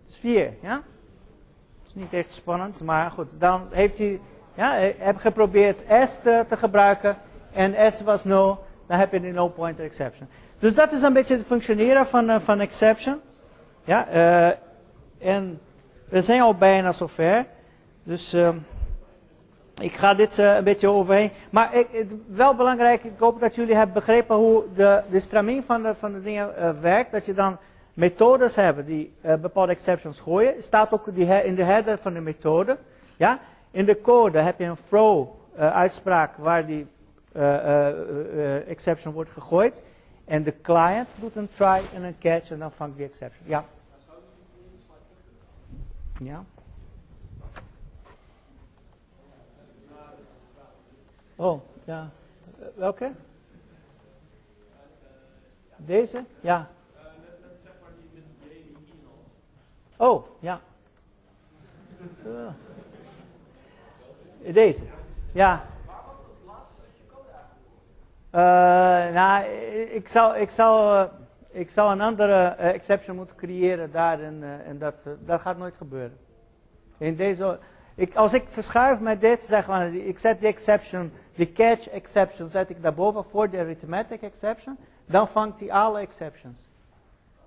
4, ja? Dat is niet echt spannend, maar goed. Dan heeft hij, ja, heb geprobeerd S te, gebruiken en S was 0, dan heb je de no pointer exception. Dus dat is een beetje het functioneren van, uh, van exception. Ja, uh, en we zijn al bijna zover. Dus uh, ik ga dit uh, een beetje overheen. Maar ik, het, wel belangrijk, ik hoop dat jullie hebben begrepen hoe de, de straming van de, van de dingen werkt. Dat je dan methodes hebben die bepaalde exceptions gooien. Staat ook die in de header van de methode. Ja? In de code heb je een throw uitspraak waar die exception wordt gegooid. En de client doet een try en een catch en dan vangt die exception. Ja. Ja. Oh, ja. Welke? Deze? Ja. Oh, ja. Uh. Deze? Ja. Uh, nou, ik zou, ik, zou, uh, ik zou een andere exception moeten creëren daar en, en dat, dat gaat nooit gebeuren. In deze, ik, als ik verschuif met dit, zeg maar, ik zet die exception de catch exception zet ik daarboven voor de arithmetic exception. Dan vangt hij alle exceptions.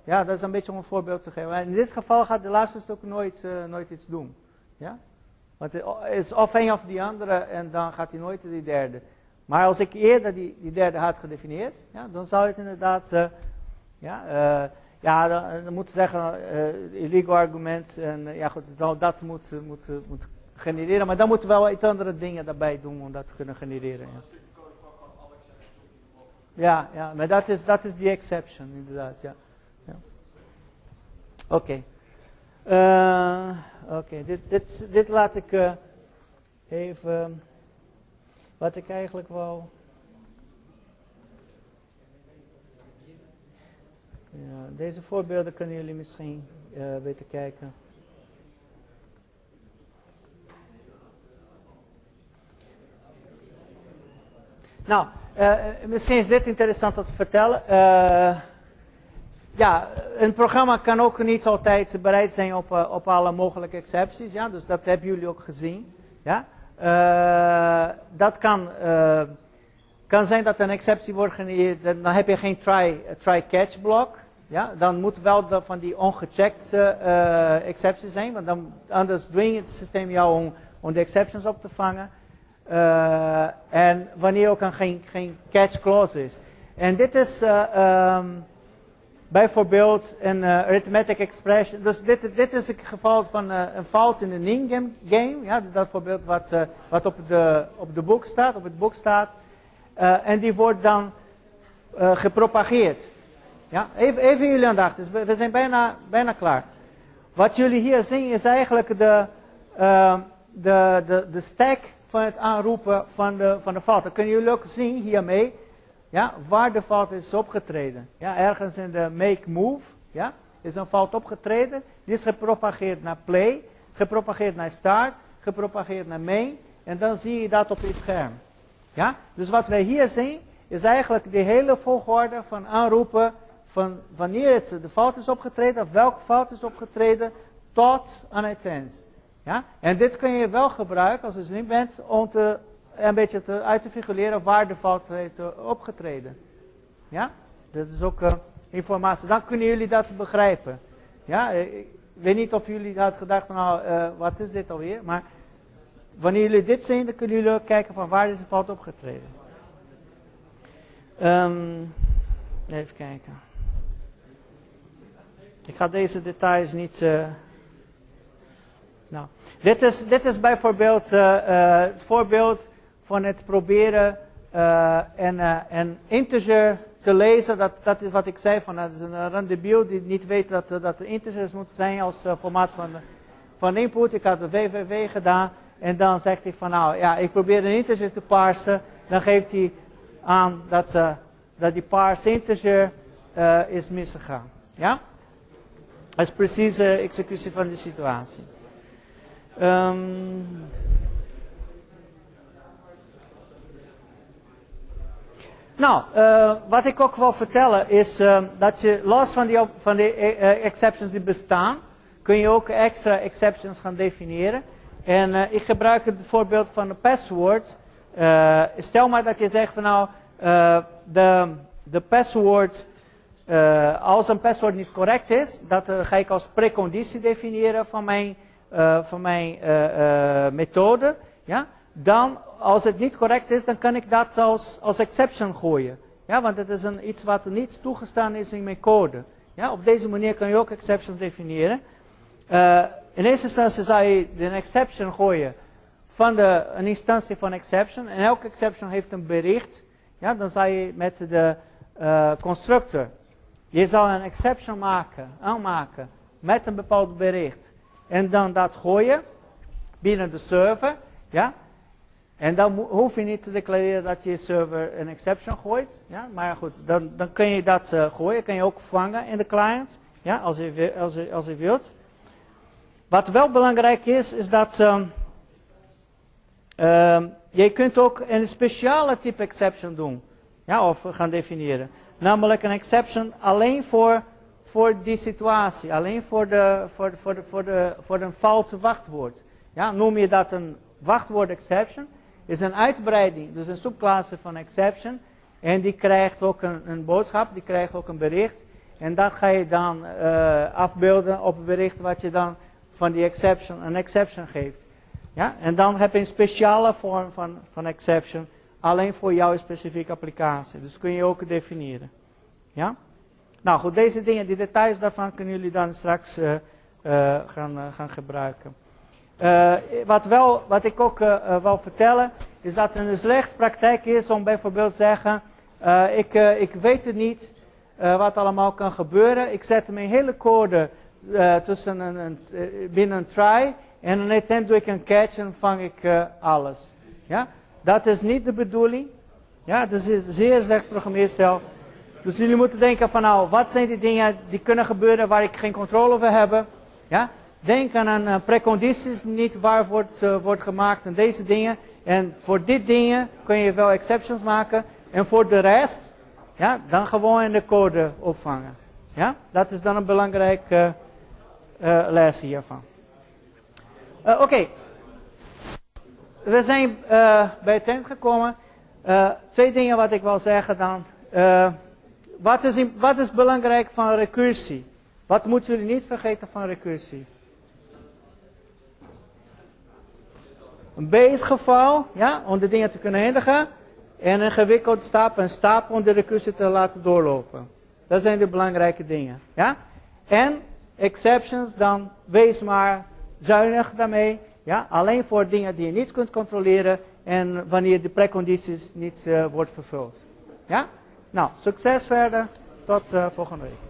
Ja, dat is een beetje om een voorbeeld te geven. In dit geval gaat de laatste stuk nooit, nooit iets doen. Ja? Want het is of een of die andere en dan gaat hij nooit die derde. Maar als ik eerder die, derde had gedefinieerd, ja, dan zou het inderdaad, uh, ja, uh, ja, dan, dan moet zeggen, illegal argument, en ja goed, dat moet, moet, moet genereren. Maar dan moeten we wel iets andere dingen daarbij doen om dat te kunnen genereren. Ja, ja, ja maar dat is, dat is die exception inderdaad. Ja. ja. Oké. Oké, dit, dit, dit laat ik even. Wat ik eigenlijk wou. Deze voorbeelden kunnen jullie misschien uh, beter kijken. Nou, uh, misschien is dit interessant om te vertellen. Uh, ja, een programma kan ook niet altijd bereid zijn op, op alle mogelijke excepties. Ja? Dus dat hebben jullie ook gezien. Ja? Dat kan, kan zijn dat een exceptie wordt genereerd. Dan heb je geen try blok. Ja? Dan moet wel de, van die ongechecked excepties zijn. Want dan, anders dwingt het systeem jou om, om de exceptions op te vangen. Uh, en wanneer ook een geen, geen catch clause is. En dit is uh, um, bijvoorbeeld een uh, arithmetic expression. Dus dit, dit is het geval van een fout in een in-game game. Ja, dat voorbeeld wat, wat op, de, op de boek staat, op het boek staat. en die wordt dan gepropageerd. Ja, even, even jullie aandacht, dus we zijn bijna, bijna klaar. Wat jullie hier zien is eigenlijk de, de, de, de stack van het aanroepen van de, van de fout. Dan kunnen jullie ook zien hiermee ja, waar de fout is opgetreden. Ja, ergens in de make move ja, is een fout opgetreden. Die is gepropageerd naar play, gepropageerd naar start, gepropageerd naar main. En dan zie je dat op je scherm. Ja? Dus wat wij hier zien is eigenlijk de hele volgorde van aanroepen van wanneer het, de fout is opgetreden of welke fout is opgetreden tot aan het eind. Ja? En dit kun je wel gebruiken als je slim bent om te, een beetje te, uit te figureren waar de fout heeft opgetreden. Ja? Dat is ook uh, informatie. Dan kunnen jullie dat begrijpen. Ja? weet niet of jullie hadden gedacht nou, wat is dit alweer? Maar wanneer jullie dit zien, dan kunnen jullie ook kijken van waar is de fout opgetreden. Um, even kijken. Ik ga deze details niet... Nou, dit is, dit is bijvoorbeeld het voorbeeld van het proberen een, een integer te lezen. Dat, dat is wat ik zei, van, dat is een randebiel die niet weet dat, dat de integers moeten zijn als formaat van, van input. Ik had de VVV gedaan en dan zegt hij van nou ja, ik probeer een integer te parsen. Dan geeft hij aan dat, ze, dat die parse integer is misgegaan. Ja? Dat is precies de executie van de situatie. Um, nou, uh, wat ik ook wil vertellen is uh, dat je los van die, van die exceptions die bestaan, kun je ook extra exceptions gaan definiëren. En ik gebruik het voorbeeld van de passwords. Stel maar dat je zegt van nou, de, de passwords, als een paswoord niet correct is, dat ga ik als preconditie definiëren van mijn, van mijn methode. Ja? Dan, als het niet correct is, dan kan ik dat als, als exception gooien. Ja, want het is een, iets wat niet toegestaan is in mijn code. Ja, op deze manier kan je ook exceptions definiëren. In eerste instantie zou je een exception gooien van de, een instantie van exception. En elke exception heeft een bericht. Ja, dan zou je met de uh, constructor, je zou een exception maken, aanmaken met een bepaald bericht. En dan dat gooien binnen de server. Ja? En dan hoef je niet te declareren dat je server een exception gooit. Ja? Maar goed, dan, dan kun je dat uh, gooien. Kan je ook vangen in de client. Ja? Als, je, als, je, als je wilt. Wat wel belangrijk is, is dat uh, je kunt ook een speciale type exception doen. Ja, of gaan definiëren. Namelijk een exception alleen voor, voor die situatie. Alleen voor, de, voor, voor, de, voor, de, voor een foute wachtwoord. Ja, noem je dat een wachtwoord exception. Is een uitbreiding, dus een subklasse van exception. En die krijgt ook een, een boodschap, die krijgt ook een bericht. En dat ga je dan uh, afbeelden op het bericht wat je dan van die exception een exception geeft. Ja? En dan heb je een speciale vorm van, van exception, alleen voor jouw specifieke applicatie. Dus kun je ook definiëren. Ja? Nou goed, deze dingen, die details daarvan kunnen jullie dan straks uh, uh, gaan, gaan gebruiken. Wat, wel, wat ik ook wil vertellen, is dat het een slechte praktijk is om bijvoorbeeld te zeggen, ik, ik weet het niet wat allemaal kan gebeuren. Ik zet mijn hele code tussen een, een, eh, binnen een try en een doe ik een catch en vang ik alles. Ja? Dat is niet de bedoeling. Ja, dat is zeer slecht programmeerstijl. Dus jullie moeten denken van nou, wat zijn die dingen die kunnen gebeuren waar ik geen controle over heb. Ja? Denk aan uh, precondities, niet waar wordt, uh, wordt gemaakt en deze dingen. En voor dit dingen kun je wel exceptions maken. En voor de rest, ja, dan gewoon in de code opvangen. Ja? Dat is dan een belangrijk uh, uh, les hiervan. Oké. We zijn bij het eind gekomen. twee dingen wat ik wil zeggen dan. wat, is wat is belangrijk van recursie? Wat moeten jullie niet vergeten van recursie? Een base-geval, ja, om de dingen te kunnen eindigen. En een gewikkelde stap, een stap om de recursie te laten doorlopen. Dat zijn de belangrijke dingen. Ja? En exceptions, dan wees maar zuinig daarmee. Ja? Alleen voor dingen die je niet kunt controleren en wanneer de precondities niet uh, wordt vervuld. Ja? Nou, succes verder. Tot uh, volgende week.